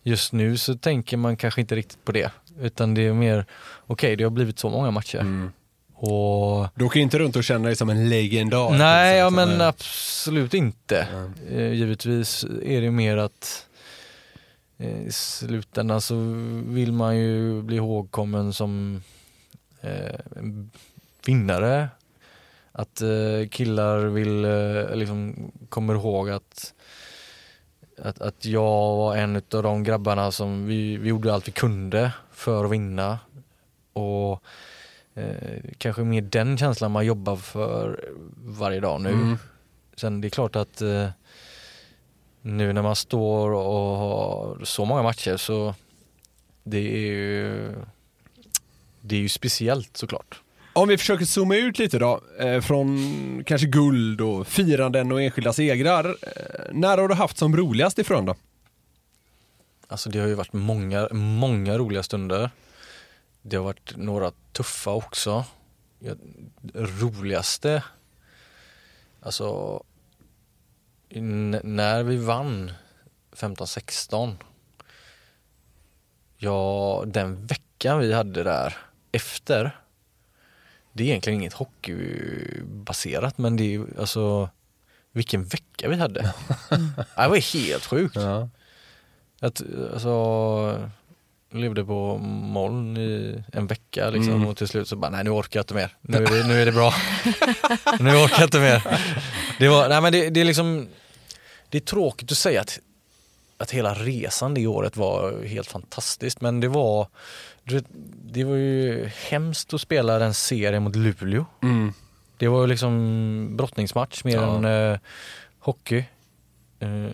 Just nu så tänker man kanske inte riktigt på det utan det är mer, okej det har blivit så många matcher. Och Du åker inte runt och känner dig som en legendar. Nej, ja, Liksom. men absolut inte. Eh, givetvis är det mer att eh, i slutändan så vill man ju bli ihågkommen som eh, vinnare. Att eh, killar vill, eh, liksom kommer ihåg att, att, att jag var en av de grabbarna som vi, vi gjorde allt vi kunde för att vinna. Och eh, kanske mer den känslan man jobbar för varje dag nu. Mm. Sen det är klart att eh, nu när man står och har så många matcher så det är ju det är ju speciellt såklart. Om vi försöker zooma ut lite då, eh, från kanske guld och firanden och enskilda segrar. Eh, när har du haft som roligast ifrån då? Alltså det har ju varit många, många roliga stunder. Det har varit några tuffa också. Jag, roligaste, alltså när vi vann 15-16. Ja, den veckan vi hade där efter. Det är egentligen inget hockeybaserat men det är ju alltså vilken vecka vi hade. Det var helt sjukt. Att, alltså, levde på moln i en vecka liksom Mm. och till slut så bara, nej nu orkar jag inte mer. Nu är det, nu är det bra. nu orkar jag inte mer. Det var, nej men det, det är liksom, det är tråkigt att säga att, att hela resan det året var helt fantastiskt men det var, du vet, det var ju hemskt att spela den serien mot Luleå. Det var ju liksom brottningsmatch mer Ja. än eh, hockey. Eh,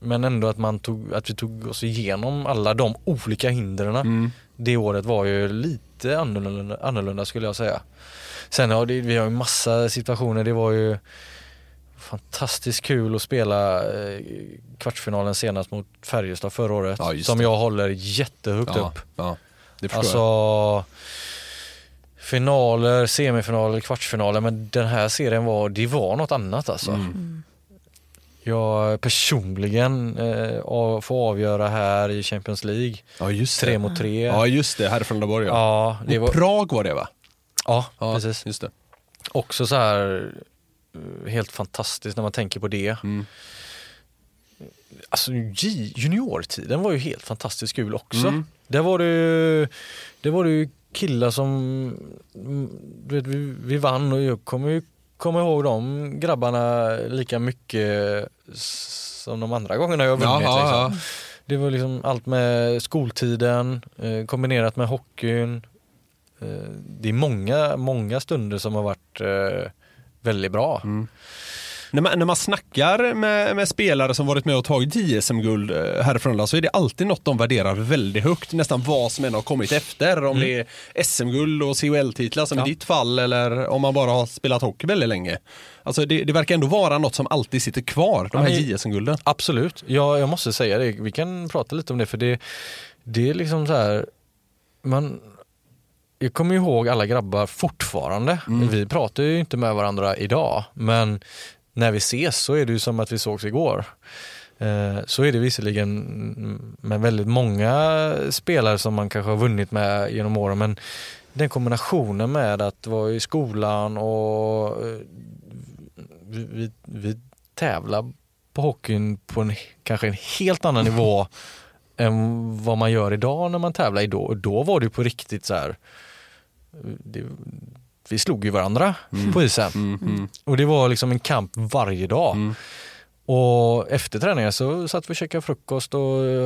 men ändå att, man tog, att vi tog oss igenom alla de olika hindren Mm. det året var ju lite annorlunda, annorlunda skulle jag säga. Sen har det, vi har ju massa situationer, det var ju fantastiskt kul att spela eh, kvartsfinalen senast mot Färjestad förra året. Ja, som jag håller jättehögt Ja, upp. ja, det förstår Alltså jag. finaler, semifinaler, kvartsfinaler men den här serien var, det var något annat alltså. Mm. Jag personligen eh, får avgöra här i Champions League, Ja, just tre det. mot tre. Ja, just det. Härifrån Laborg ja. Ja, det var, Prag var det va? ja, Ja, precis. Just det. Också så här helt fantastiskt när man tänker på det. Alltså J- juniortiden var ju helt fantastiskt kul också. Mm. Där var det, det var det ju killar som, mm, du vet, vi, vi vann och jag kommer ju komma ihåg de grabbarna lika mycket som de andra gångerna jag vunnit. ja, liksom. Det var liksom allt med skoltiden eh, kombinerat med hockeyn. Eh, det är många, många stunder som har varit eh, väldigt bra. När man, när man snackar med, med spelare som varit med och tagit JSM-guld eh, härifrån så är det alltid något de värderar väldigt högt. Nästan vad som än har kommit efter. Om det är SM-guld och CHL-titlar som Ja. i ditt fall eller om man bara har spelat hockey väldigt länge. Alltså det, det verkar ändå vara något som alltid sitter kvar, de Ja, här men- JSM-gulden. Absolut, ja, jag måste säga det. Vi kan prata lite om det för det, det är liksom så här, man, jag kommer ihåg alla grabbar fortfarande. Vi pratar ju inte med varandra idag men när vi ses så är det ju som att vi sågs igår. Eh, Så är det visserligen med väldigt många spelare som man kanske har vunnit med genom åren men den kombinationen med att vara i skolan och eh, vi, vi, vi tävlar på hockeyn på en kanske en helt annan nivå än vad man gör idag när man tävlar. Då, och då var det på riktigt så här. Det, vi slog ju varandra på isen. Och det var liksom en kamp varje dag. Och efter träningen så satt vi och käkade frukost och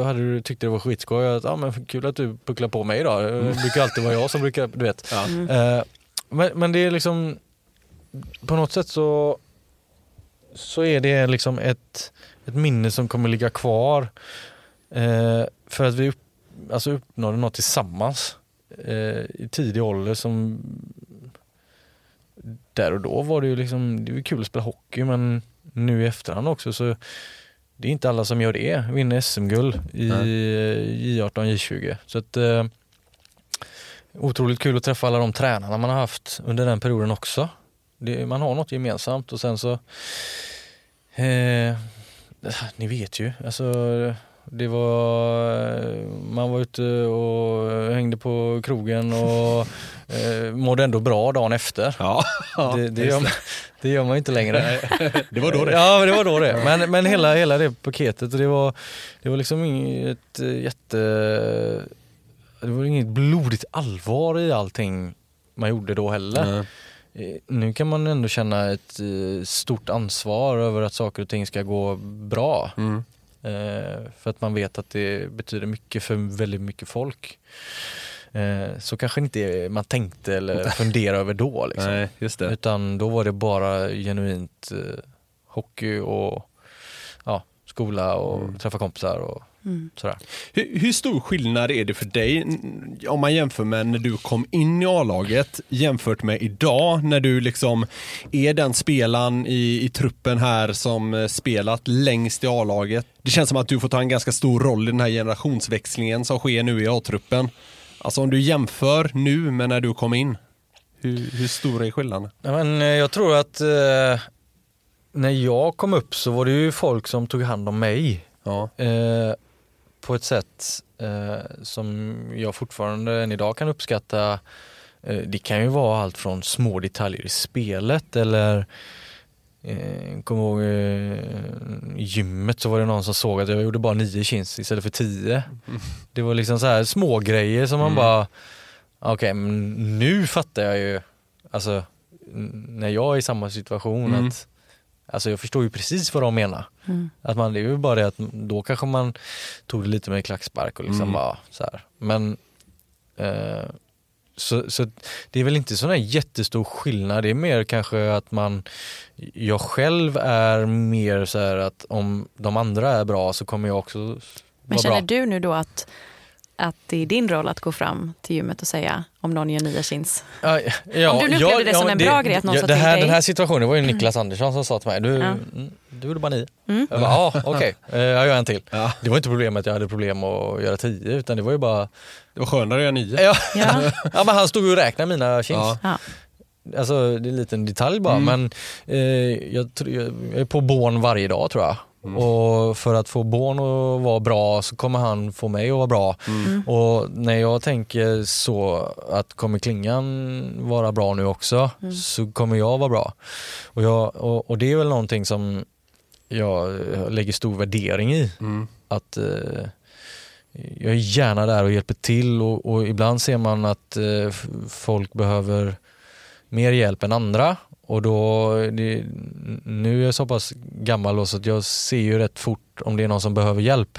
hade, du- tyckte det var skitskoj. Att, ja, men kul att du pucklar på mig idag. Det brukar alltid vara jag som brukar, du vet. Eh, men, men det är liksom på något sätt så, så är det liksom ett, ett minne som kommer ligga kvar. Eh, för att vi upp, alltså uppnådde något tillsammans i tidig ålder som där och då var det ju liksom, det var kul att spela hockey men nu i efterhand också så det är inte alla som gör det, vinner SM-guld i J18, J20. Så att, eh, otroligt kul att träffa alla de tränarna man har haft under den perioden också. Det, man har något gemensamt och sen så eh, ni vet ju, alltså det var, man var ute och hängde på krogen och eh, mådde ändå bra dagen efter. Ja, det, det, gör, man- det gör man inte längre. det var då det. Ja, det var då det. Men, men hela, hela det paketet, det var, det var liksom inget eh, jätte... Det var inget blodigt allvar i allting man gjorde då heller. Eh, Nu kan man ändå känna ett eh, stort ansvar över att saker och ting ska gå bra. Mm. Eh, För att man vet att det betyder mycket för väldigt mycket folk. Eh, Så kanske inte man tänkte eller funderade över då. Liksom. Nej, just det. Utan då var det bara genuint eh, hockey och ja, skola och Mm. träffa kompisar och sådär. Hur, hur stor skillnad är det för dig om man jämför med när du kom in i A-laget jämfört med idag när du liksom är den spelaren i, i truppen här som eh, spelat längst i A-laget. Det känns som att du får ta en ganska stor roll i den här generationsväxlingen som sker nu i A-truppen. Alltså om du jämför nu med när du kom in, hur, hur stor är skillnaden? Ja, men eh, jag tror att eh, när jag kom upp så var det ju folk som tog hand om mig Ja. eh, på ett sätt eh, som jag fortfarande än idag kan uppskatta. Eh, det kan ju vara allt från små detaljer i spelet eller Eh, kommer ihåg eh, gymmet så var det någon som såg att jag gjorde bara nio chins istället för tio. Det var liksom så här små grejer som man bara, okej men nu fattar jag ju, alltså när jag är i samma situation Mm. att Alltså jag förstår ju precis vad de menar. Att man, det är ju bara det att då kanske man tog det lite med klackspark och liksom Mm. bara så här. Men eh, så, så det är väl inte sån här jättestor skillnad. Det är mer kanske att man, jag själv är mer så här att om de andra är bra så kommer jag också Men vara känner bra. du nu då att, att det är din roll att gå fram till gymmet och säga om någon gör nya chins? Ja, ja, Om du nu upplevde det som en bra grej att någon ja, sa det till här, dig. Den här situationen var ju Niklas Andersson som sa till mig, du, Ja. mm, du gjorde bara nio. Mm. Jag bara, ja okej, Eh, jag gör en till. Ja. Det var inte problemet att jag hade problem att göra tio utan det var ju bara, Det var skönare att göra nio. ja, Ja. ja men han stod och räknade mina chins. Ja. Ja. Alltså det är en liten detalj bara Mm. men eh, jag, tror- jag är på bån varje dag tror jag. Och för att få Born att vara bra så kommer han få mig att vara bra. Och när jag tänker så att kommer Klingan vara bra nu också så kommer jag vara bra. Och, jag, och, och det är väl någonting som jag lägger stor värdering i. Att eh, jag är gärna där och hjälper till och, och ibland ser man att eh, folk behöver mer hjälp än andra. Och då, det, nu är jag så pass gammal då, så att jag ser ju rätt fort om det är någon som behöver hjälp.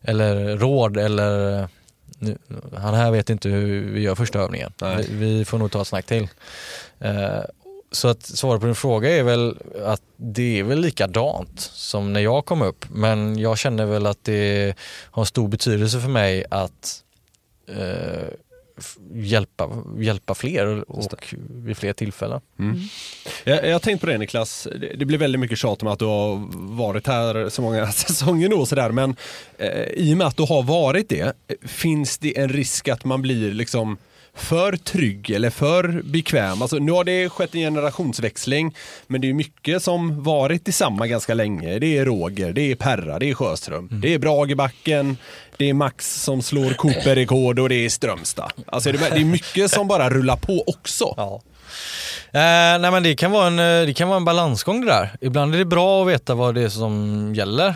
Eller råd eller nu, han här vet inte hur vi gör första övningen. Vi, vi får nog ta ett snack till. Eh, så att svara på din fråga är väl att det är väl likadant som när jag kom upp. Men jag känner väl att det har stor betydelse för mig att eh, hjälpa, hjälpa fler och vid fler tillfällen. Jag, jag har tänkt på det Niklas, det, det blir väldigt mycket tjat om att du har varit här så många säsonger nu och sådär men eh, i och med att du har varit det, eh, finns det en risk att man blir liksom för trygg eller för bekväm? Alltså, nu har det skett en generationsväxling men det är mycket som varit i samma ganska länge. Det är Roger, det är Perra, det är Sjöström, det är Bragebacken, det är Max som slår Cooper-rekord och det är Strömstad. Alltså, det, är mycket som bara rullar på också. Ja. Eh, nej men det kan, vara en, eh, det kan vara en balansgång det där. Ibland är det bra att veta vad det är som gäller.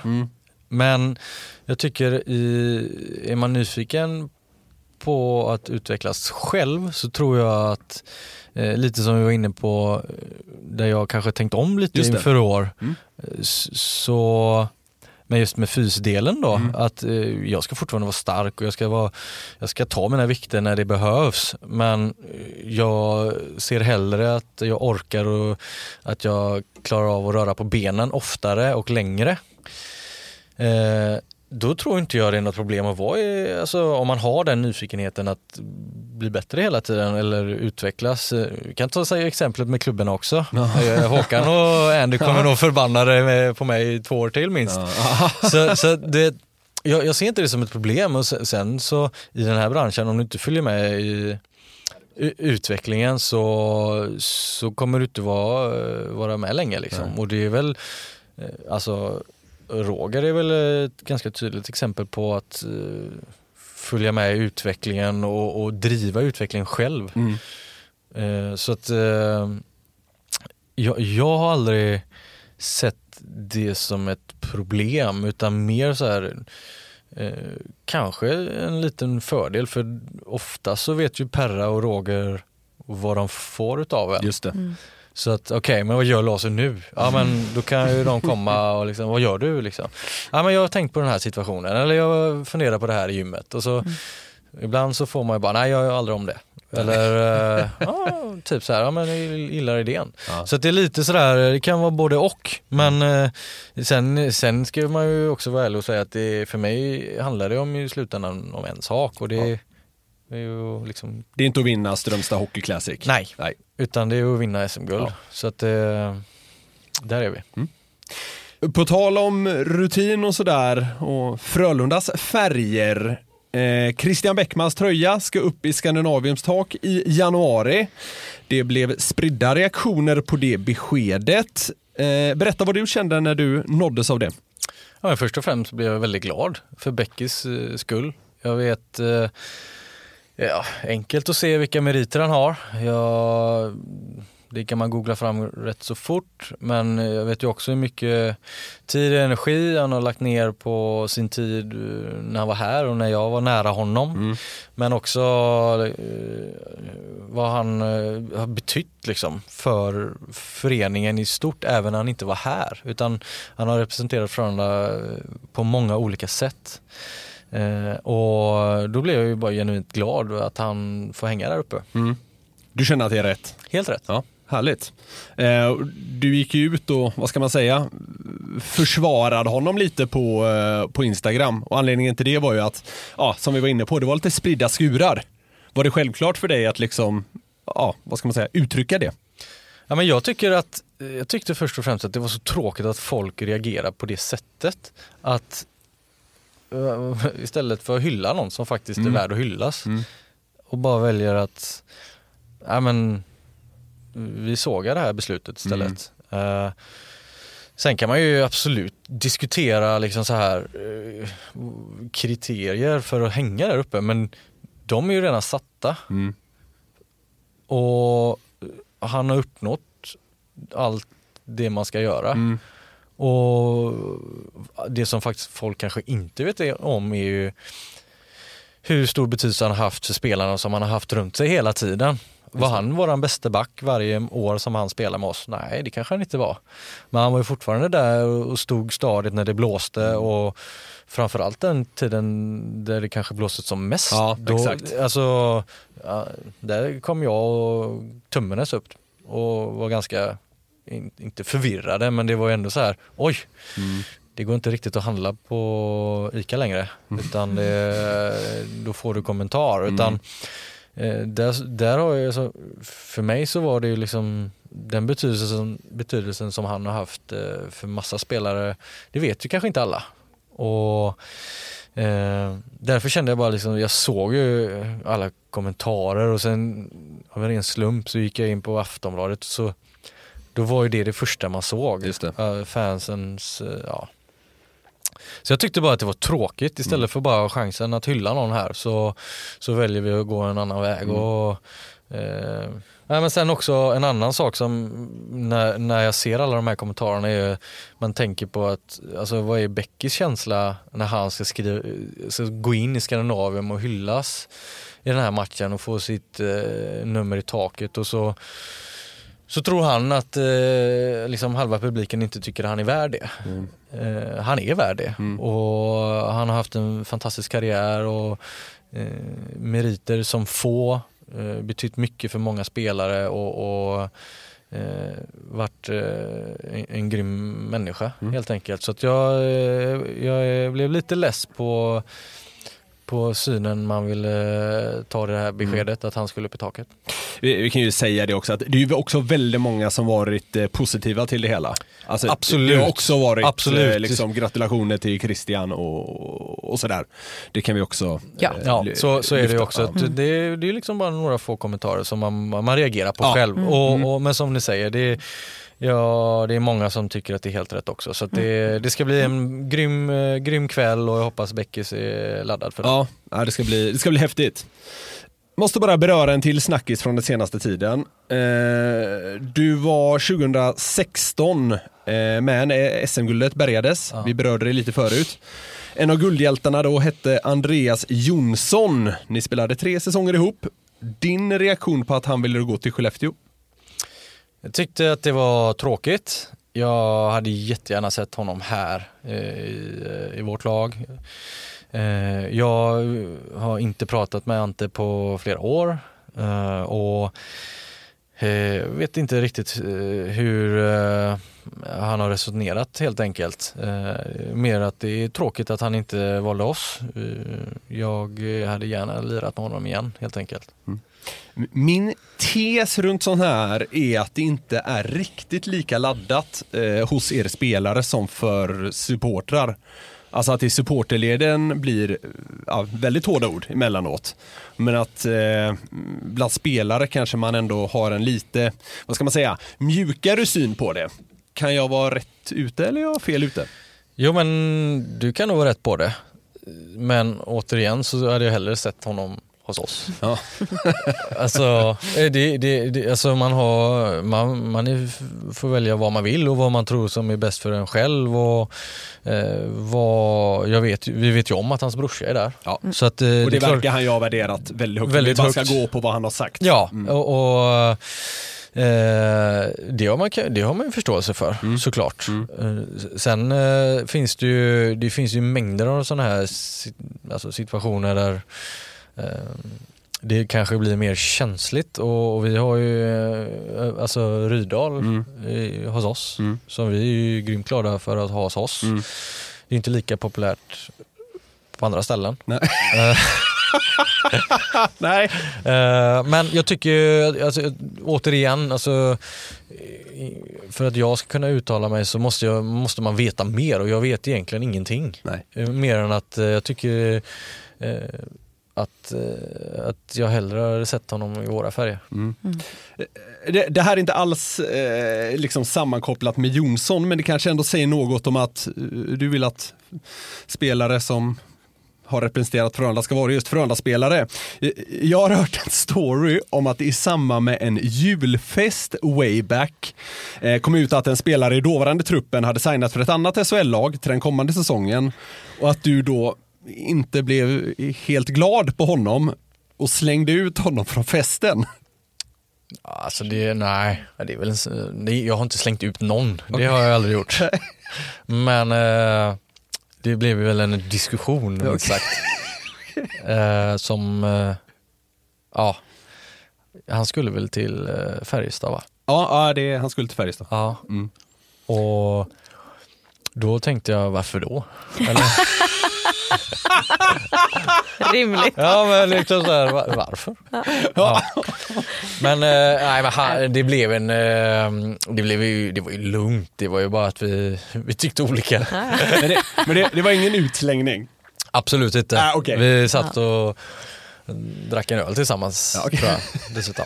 Men jag tycker i, är man nyfiken på att utvecklas själv så tror jag att eh, lite som vi var inne på eh, där jag kanske tänkt om lite Just det. inför år. eh, s- Så men just med fysdelen då, att eh, jag ska fortfarande vara stark och jag ska, vara, jag ska ta mina vikter när det behövs. Men eh, jag ser hellre att jag orkar och att jag klarar av att röra på benen oftare och längre. Eh, då tror inte jag det är något problem att vara i, alltså, om man har den nyfikenheten att bli bättre hela tiden eller utvecklas. Eh, Vi kan ta sig exemplet med klubben också. Eh, Håkan och Andy kommer nog förbanna dig på mig i två år till minst. Så, så det, jag, jag ser inte det som ett problem och sen, så i den här branschen om du inte följer med i utvecklingen så, så kommer du inte vara, vara med länge liksom. Och det är väl, eh, alltså Roger är väl ett ganska tydligt exempel på att eh, följa med i utvecklingen och, och driva utvecklingen själv. Eh, så att eh, jag, jag har aldrig sett det som ett problem utan mer så här eh, kanske en liten fördel för ofta så vet ju Perra och Roger vad de får utav en. Just det. Så att okej, men vad gör Laser nu? Ja men då kan ju de komma och liksom, vad gör du liksom? Ja men jag har tänkt på den här situationen eller jag funderar på det här i gymmet och så ibland så får man ju bara, nej jag gör aldrig om det. Eller eh, ja, typ så här, ja men jag gillar idén. Så att det är lite sådär, det kan vara både och. Men eh, sen, sen ska man ju också vara ärlig och säga att det, för mig handlar det om i slutändan om en sak och det är ju liksom Det är inte att vinna Strömstad Hockey Classic. Nej. Nej. Utan det är att vinna SM-guld. Så att eh, där är vi. På tal om rutin och sådär och Frölundas färger. Eh, Christian Bäckmans tröja ska upp i Skandinaviums tak i januari. Det blev spridda reaktioner på det beskedet. Eh, berätta vad du kände när du nåddes av det. Ja, först och främst blev jag väldigt glad för Beckis eh, skull. Jag vet, eh, ja, enkelt att se vilka meriter han har. Jag, det kan man googla fram rätt så fort, men jag vet ju också hur mycket tid och energi han har lagt ner på sin tid eh, när han var här och när jag var nära honom. Men också eh, vad han eh, har betytt liksom för föreningen i stort, även när han inte var här. Utan han har representerat Frölunda på många olika sätt. Eh, och då blev jag ju bara genuint glad att han får hänga där uppe. Du känner att det är rätt? Helt rätt. Ja, härligt. Eh, du gick ju ut och, vad ska man säga, försvarade honom lite på, eh, på Instagram. Och anledningen till det var ju att, ja, som vi var inne på, det var lite spridda skurar. Var det självklart för dig att liksom, ja, vad ska man säga, uttrycka det? Ja, men jag, tycker att, jag tyckte först och främst att det var så tråkigt att folk reagerar på det sättet. Att istället för att hylla någon som faktiskt är värd att hyllas och bara väljer att ja, men, vi sågar det här beslutet istället. Eh, Sen kan man ju absolut diskutera liksom så här eh, kriterier för att hänga där uppe men de är ju redan satta. Mm. Och han har uppnått allt det man ska göra. Och det som faktiskt folk kanske inte vet om är ju hur stor betydelse han har haft för spelarna som han har haft runt sig hela tiden. Var han våran bästa back varje år som han spelade med oss? Nej, det kanske han inte var. Men han var ju fortfarande där och stod stadigt när det blåste Mm. och framförallt den tiden där det kanske blåste som mest. Ja, Då, exakt. Alltså, där kom jag och Tummernes upp och var ganska, inte förvirrade, men det var ju ändå så här, oj, Mm. det går inte riktigt att handla på ICA längre. Utan det, då får du kommentar. Utan eh, där, där har jag, så, för mig så var det ju liksom den betydelsen, betydelsen som han har haft eh, för massa spelare, det vet ju kanske inte alla. Och eh, därför kände jag bara liksom, jag såg ju alla kommentarer och sen av en ren slump så gick jag in på Aftonbladet så då var ju det det första man såg. Fansens, eh, ja. Så jag tyckte bara att det var tråkigt istället Mm. för bara ha chansen att hylla någon här så, så väljer vi att gå en annan väg. Mm. Och, eh, nej, men sen också en annan sak som när, när jag ser alla de här kommentarerna är man tänker på att, alltså vad är Beckys känsla när han ska, skriva, ska gå in i Skandinavien och hyllas i den här matchen och få sitt eh, nummer i taket och så så tror han att eh, liksom halva publiken inte tycker han är värd det. Eh, han är värd det och han har haft en fantastisk karriär och eh, meriter som få, eh, betytt mycket för många spelare och, och eh, varit eh, en, en grym människa helt enkelt. Så att jag, eh, jag blev lite less på på synen man ville ta det här beskedet att han skulle upp i taket. Vi, vi kan ju säga det också att det är ju också väldigt många som varit eh, positiva till det hela. Alltså, Absolut. Det har också varit Absolut. eh, liksom, gratulationer till Christian och, och sådär. Det kan vi också Ja. eh, Ja, så, så är det också. Att det, det är liksom bara några få kommentarer som man, man reagerar på Ja. själv. Och, och, men som ni säger, det, ja, det är många som tycker att det är helt rätt också. Så det, det ska bli en grym, eh, grym kväll och jag hoppas Beckis är laddad för det. Ja, ja det, ska bli, det ska bli häftigt. Måste bara beröra en till snackis från den senaste tiden. Eh, du var 2016 eh, med när SM-guldet bärgades. Vi berörde det lite förut. En av guldhjältarna då hette Andreas Jonsson. Ni spelade tre säsonger ihop. Din reaktion på att han ville gå till Skellefteå? Jag tyckte att det var tråkigt. Jag hade jättegärna sett honom här i, i vårt lag. Eh, jag har inte pratat med Ante på flera år eh, och vet inte riktigt hur han har resonerat helt enkelt. Mer att det är tråkigt att han inte valde oss. Jag hade gärna lirat med honom igen helt enkelt. Mm. Min tes runt sån här är att det inte är riktigt lika laddat eh, hos er spelare som för supportrar. Alltså att i supporterleden blir eh, ja, väldigt hårda ord emellanåt. Men att eh, bland spelare kanske man ändå har en lite, vad ska man säga, mjukare syn på det. Kan jag vara rätt ute eller är jag fel ute? Jo men du kan nog vara rätt på det. Men återigen så hade jag hellre sett honom hos oss. Ja. Alltså, eh, det, det, det, alltså man, har, man, man är, får välja vad man vill och vad man tror som är bäst för en själv. Och, eh, vad, jag vet, vi vet ju om att hans brorsa är där. Ja. Så att, eh, Och det, klart- verkar han ju ha värderat väldigt högt. Väldigt man ska högt. gå på vad han har sagt. Ja, och, och eh, det, har man, det har man ju förståelse för såklart. Eh, sen eh, finns det ju, det finns ju mängder av sådana här alltså situationer där det kanske blir mer känsligt och, och vi har ju eh, alltså Rydal eh, hos oss som vi är ju grymt glada för att ha hos oss. Det är inte lika populärt på andra ställen. Nej. Nej. Eh, men jag tycker, alltså, återigen, alltså, för att jag ska kunna uttala mig så måste, jag, måste man veta mer och jag vet egentligen ingenting. Nej. Mer än att eh, jag tycker eh, att, eh, att jag hellre hade sett honom i våra färger. Det, det här är inte alls eh, liksom sammankopplat med Jonsson, men det kanske ändå säger något om att eh, du vill att spelare som har representerat Frölunda ska vara just Frölunda-spelare. Eh, Jag har hört en story om att i samband med en julfest way back eh, kom ut att en spelare i dåvarande truppen hade signat för ett annat SHL-lag till den kommande säsongen och att du då inte blev helt glad på honom och slängde ut honom från festen. Alltså det, nej, det är väl en, nej, jag har inte slängt ut någon. Det har jag aldrig gjort. Men eh, det blev väl en diskussion minst sagt. Eh, som, eh, ja, han skulle väl till eh, Färjestad va? Ja, ja det han skulle till Färjestad. Ja. Mm. Och då tänkte jag, varför då? Rimligt. ja men liksom så här, va- varför? Ja. Men, eh, nej, men han, det blev en, eh, det, blev ju, det var ju lugnt, det var ju bara att vi, vi tyckte olika. Men, det, men det, det var ingen utslängning. Absolut inte. Ah, okej. Vi satt och drack en öl tillsammans Ja, okej. tror jag, dessutom.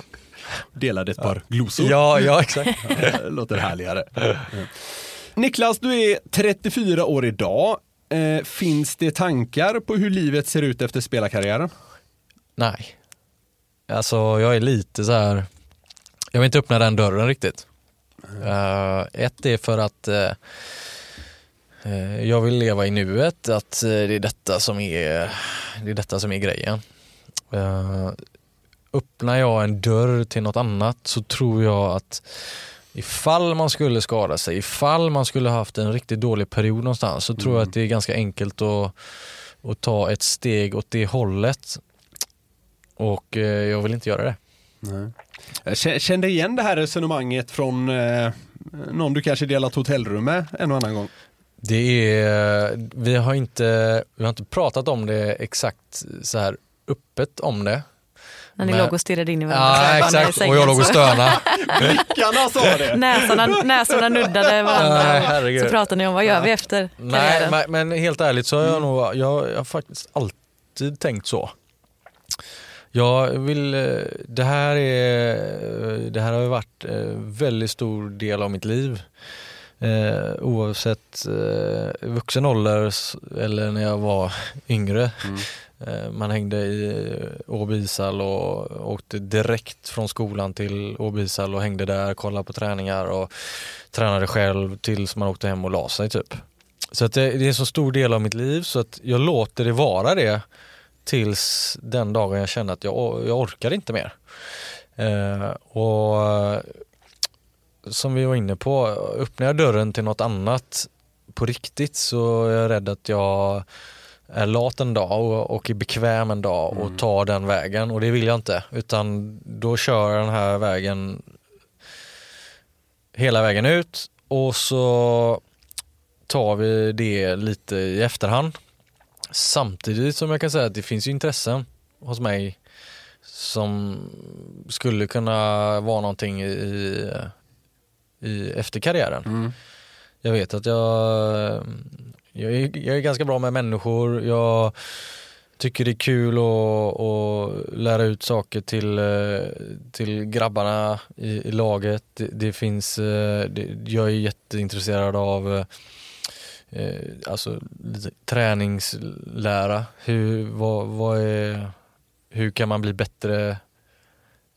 Delade ett par glosor. Ja, ja exakt. Det låter härligare. Niklas, du är 34 år idag. Eh, finns det tankar på hur livet ser ut efter spelarkarriären? Nej. Alltså jag är lite så här. jag vill inte öppna den dörren riktigt. Uh, ett är för att uh, uh, jag vill leva i nuet, att det är detta som är, det är, detta som är grejen. Uh, öppnar jag en dörr till något annat så tror jag att ifall man skulle skada sig, ifall man skulle haft en riktigt dålig period någonstans så tror jag att det är ganska enkelt att, att ta ett steg åt det hållet. Och eh, jag vill inte göra det. Jag kä- kände igen det här resonemanget från eh, någon du kanske delat hotellrum med en och annan gång. Det är, vi har inte, vi har inte pratat om det exakt så här öppet om det. När ni Men- låg och stirrade in i varandra. Ja exakt, och jag låg och stönade. Blickarna sa det! Näsorna, näsorna nuddade varandra. Nej, så pratade ni om vad gör vi efter Nej, karriären? men, men helt ärligt så har jag nog, jag, jag har faktiskt alltid tänkt så. Jag vill, eh, det här är, det här har ju varit en väldigt stor del av mitt liv. Eh, oavsett eh, vuxen ålder eller när jag var yngre. Eh, Eh, man hängde i Åby ishall och åkte direkt från skolan till Åby ishall och hängde där, kollade på träningar och tränade själv tills man åkte hem och la sig typ. Så att det, det är en så stor del av mitt liv så att jag låter det vara det tills den dagen jag känner att jag, jag orkar inte mer. Eh, och eh, som vi var inne på, öppnar jag dörren till något annat på riktigt så är jag rädd att jag är lat en dag och, och är bekväm en dag och tar den vägen och det vill jag inte utan då kör jag den här vägen hela vägen ut och så tar vi det lite i efterhand. Samtidigt som jag kan säga att det finns intressen hos mig som skulle kunna vara någonting i, i efter karriären. Jag vet att jag, jag, är, jag är ganska bra med människor. Jag tycker det är kul att, att lära ut saker till, eh, till grabbarna i, i laget. Det, det finns, eh, det, jag är jätteintresserad av eh, eh alltså, träningslära. Hur, vad, vad är, hur kan man bli bättre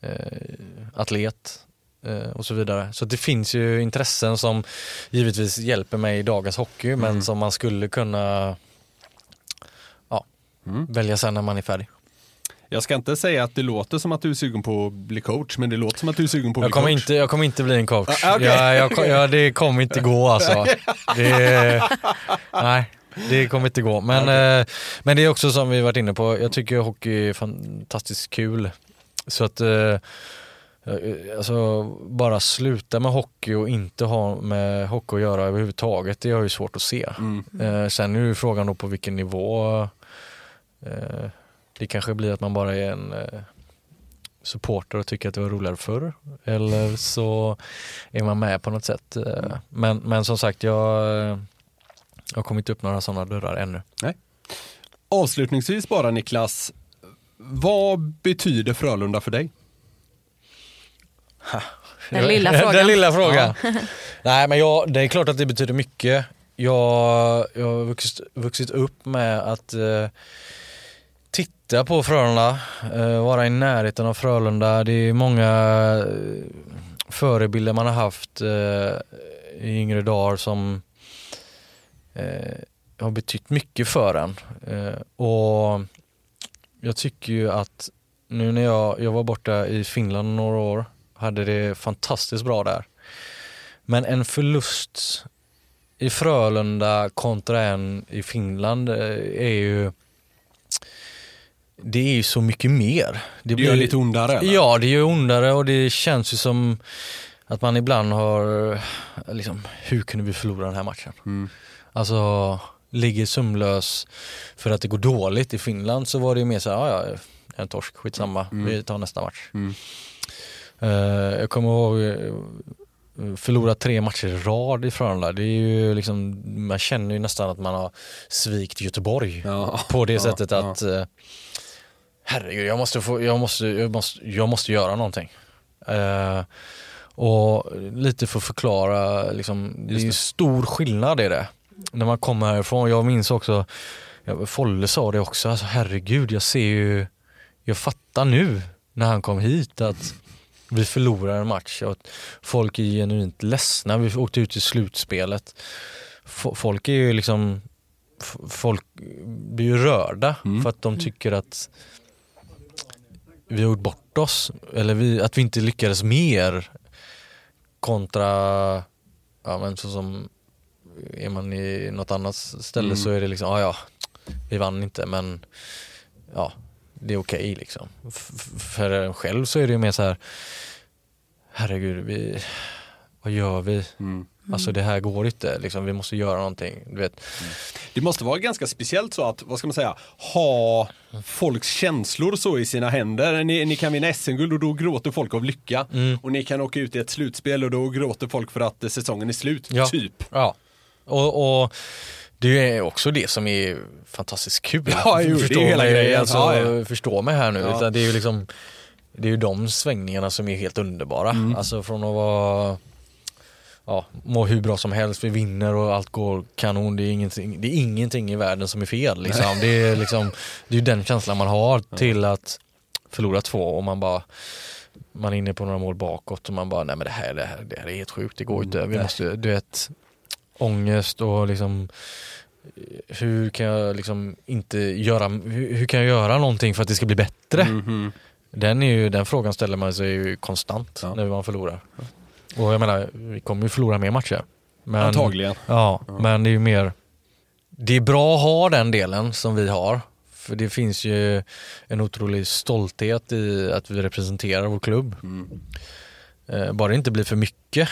eh, atlet? Eh, och så vidare. Så det finns ju intressen som givetvis hjälper mig i dagens hockey men som man skulle kunna ja, välja sen när man är färdig. Jag ska inte säga att det låter som att du är sugen på att bli coach, men det låter som att du är sugen på att Jag bli kommer, coach. inte, jag kommer inte bli en coach. Ah, okej. jag, jag, jag, det kommer inte gå alltså. Det, nej, det kommer inte gå. Men, eh, men det är också som vi varit inne på, jag tycker hockey är fantastiskt kul. Så att eh, alltså, bara sluta med hockey och inte ha med hockey att göra överhuvudtaget, det har ju svårt att se. Eh, sen är ju frågan då på vilken nivå eh, det kanske blir att man bara är en eh, supporter och tycker att det var roligare förr. Eller så är man med på något sätt. Eh, Men, men som sagt, jag, jag har kommit upp några sådana dörrar ännu. Avslutningsvis bara Niklas, Vad betyder Frölunda för dig? Den lilla frågan. Den lilla frågan. Nej men jag, det är klart att det betyder mycket. Jag, jag har vuxit, vuxit upp med att eh, titta på Frölunda, eh, vara i närheten av Frölunda. Det är många eh, förebilder man har haft eh, i yngre dagar som eh, har betytt mycket för en. Eh, och jag tycker ju att nu när jag, jag var borta i Finland några år, hade det fantastiskt bra där. Men en förlust i Frölunda kontra en i Finland eh, är ju det är ju så mycket mer. Det gör lite ondare, eller? Ja, det gör ondare och det känns ju som att man ibland har, liksom, hur kunde vi förlora den här matchen? Mm. Alltså, ligger sömnlös för att det går dåligt. I Finland så var det ju mer så här, ja, ja, en torsk, skitsamma, Mm. vi tar nästa match. Eh, jag kommer ihåg eh, förlora tre matcher i rad i Frölunda. Det är ju liksom, man känner ju nästan att man har svikt Göteborg Ja. på det Ja, sättet ja. att eh, herregud, jag måste, få, jag, måste, jag, måste, jag måste göra någonting. Eh, och lite för att förklara, liksom, det är ju stor skillnad i det. När man kommer härifrån, jag minns också, ja, Folle sa det också, alltså, herregud jag ser ju, jag fattar nu när han kom hit att vi förlorar en match och folk är genuint ledsna. Vi åkte ut i slutspelet. Folk är ju liksom, folk blir ju rörda för att de tycker att vi har gjort bort oss. Eller vi, att vi inte lyckades mer kontra, ja men så som är man i något annat ställe Mm. så är det liksom, ja ja, vi vann inte men ja, det är okej liksom. F- för en själv så är det ju mer så här, herregud, vi, vad gör vi? Mm. Alltså det här går inte, liksom, vi måste göra någonting. Du vet. Det måste vara ganska speciellt så att, vad ska man säga, ha folks känslor så i sina händer. Ni, ni kan vinna SM-guld och då gråter folk av lycka. Mm. Och ni kan åka ut i ett slutspel och då gråter folk för att eh, säsongen är slut. Ja. Typ. Ja. Och, och det är också det som är fantastiskt kul. Ja, jo, det är Förstå ju hela mig, grejen. Alltså, Ja, ja. Förstå mig här nu. Ja. Utan det är ju liksom det är ju de svängningarna som är helt underbara. Mm. Alltså från att vara ja, må hur bra som helst, vi vinner och allt går kanon. Det är ingenting, det är ingenting i världen som är fel. Liksom. Det är liksom, det är ju den känslan man har till att förlora två och man bara man är inne på några mål bakåt och man bara, nej men det här, det här, det här är helt sjukt, det går inte. Vi måste, du vet, ångest och liksom hur kan jag liksom inte göra, hur, hur kan jag göra någonting för att det ska bli bättre? Mhm. Den, är ju, den frågan ställer man sig ju konstant Ja. när man förlorar. Och jag menar, vi kommer ju förlora mer matcher. Men, Antagligen. Ja, men det är ju mer, det är bra att ha den delen som vi har. För det finns ju en otrolig stolthet i att vi representerar vår klubb. Eh, bara det inte blir för mycket.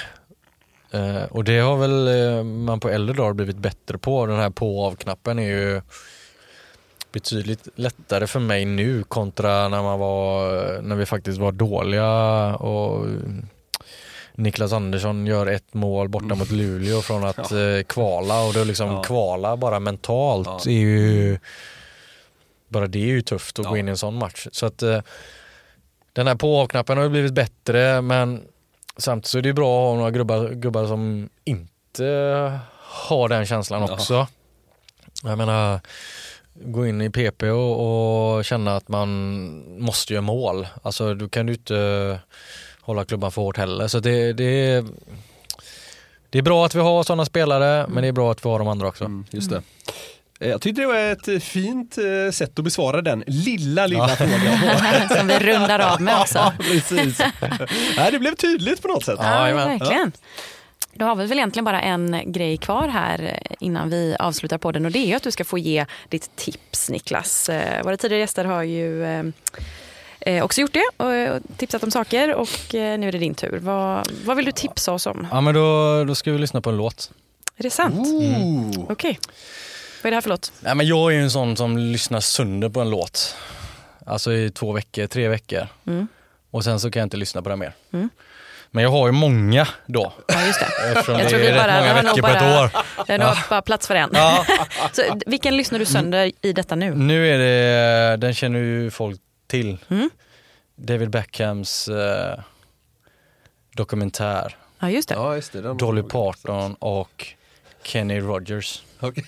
Eh, och det har väl eh, man på äldre dagar blivit bättre på. Den här på och av-knappen är ju betydligt lättare för mig nu kontra när man var, när vi faktiskt var dåliga och Niklas Andersson gör ett mål borta mot Luleå från att eh, kvala och då liksom Ja. kvala bara mentalt Ja. är ju bara det är ju tufft att Ja. gå in i en sån match. Så att eh, den här på-knappen har ju blivit bättre men samtidigt så är det bra att ha några gubbar, gubbar som inte har den känslan Ja. också. Jag menar, gå in i PP och, och känna att man måste göra mål. Alltså då kan du inte hålla klubban för hårt heller. Så det, det, det är bra att vi har sådana spelare men det är bra att vi har de andra också. Mm, just det. Eh, Jag tyckte det var ett eh, fint eh, sätt att besvara den lilla, lilla frågan. Som vi rundar av med också. Ja, precis. Nej, det blev tydligt på något sätt. Ja, Ja, verkligen. Då har vi väl egentligen bara en grej kvar här innan vi avslutar podden och det är ju att du ska få ge ditt tips Niklas. Våra tidigare gäster har ju eh, också gjort det och tipsat om saker och eh, nu är det din tur. Vad, vad vill du tipsa oss om? Ja men då, då ska vi lyssna på en låt. Är det sant? Ooh. Okej. Vad är det här för låt? Nej, men jag är ju en sån som lyssnar sönder på en låt. Alltså i två veckor, tre veckor. Mm. Och sen så kan jag inte lyssna på den mer. Mm. Men jag har ju många då. Ja, just det. Eftersom Jag det tror är vi bara, många veckor på ett bara, år. det har nog bara plats för en. Ja. Så, vilken lyssnar du sönder i detta nu? Nu är det, den känner ju folk till. Mm. David Beckhams eh, dokumentär. Ja, just det. Ja, just det. Dolly Parton och Kenny Rogers. Okej.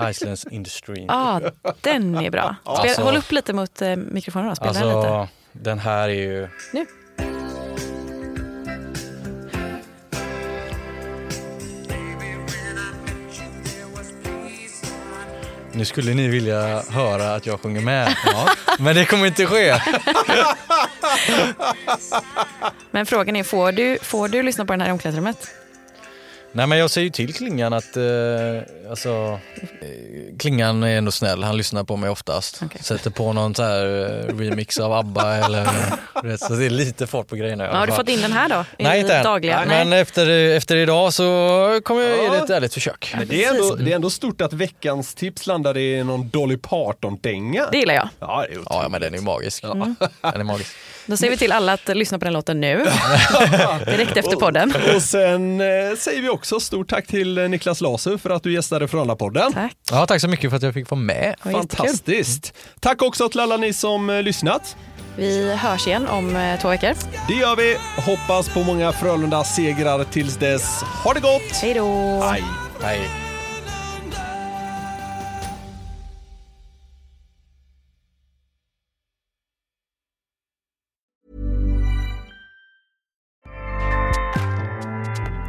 Icelands Industry. Ja, den är bra. Spel, Alltså- håll upp lite mot eh, mikrofonen då. Spela den lite. Alltså, den här är ju... Nu. Nu skulle ni vilja höra att jag sjunger med. Men det kommer inte ske. Men frågan är, får du, får du lyssna på den här i omklädningsrummet? Nej men jag säger ju till Klingan att, eh, alltså, eh, Klingan är ändå snäll, han lyssnar på mig oftast. Okej. Sätter på någon så här eh, remix av ABBA eller så det är lite fart på grejerna Har du fått in den här då? I Nej inte än. dagliga? Men efter, efter idag så kommer jag ge det ett ärligt försök. Men det, är ändå, det är ändå stort att veckans tips landade i någon Dolly Parton-dänga. Det gillar jag. Ja, det är Ja, men den är magisk. Den är magisk. Då säger vi till alla att lyssna på den låten nu. Direkt efter podden. Och sen eh, säger vi också stort tack till eh, Niklas Lasu för att du gästade Frölunda-podden. Tack. Ja, tack så mycket för att jag fick vara med. Fantastiskt. Tack också till alla ni som eh, lyssnat. Vi hörs igen om eh, två veckor. Det gör vi. Hoppas på många Frölunda-segrar tills dess. Ha det gott! Hej då! Hej. Hej.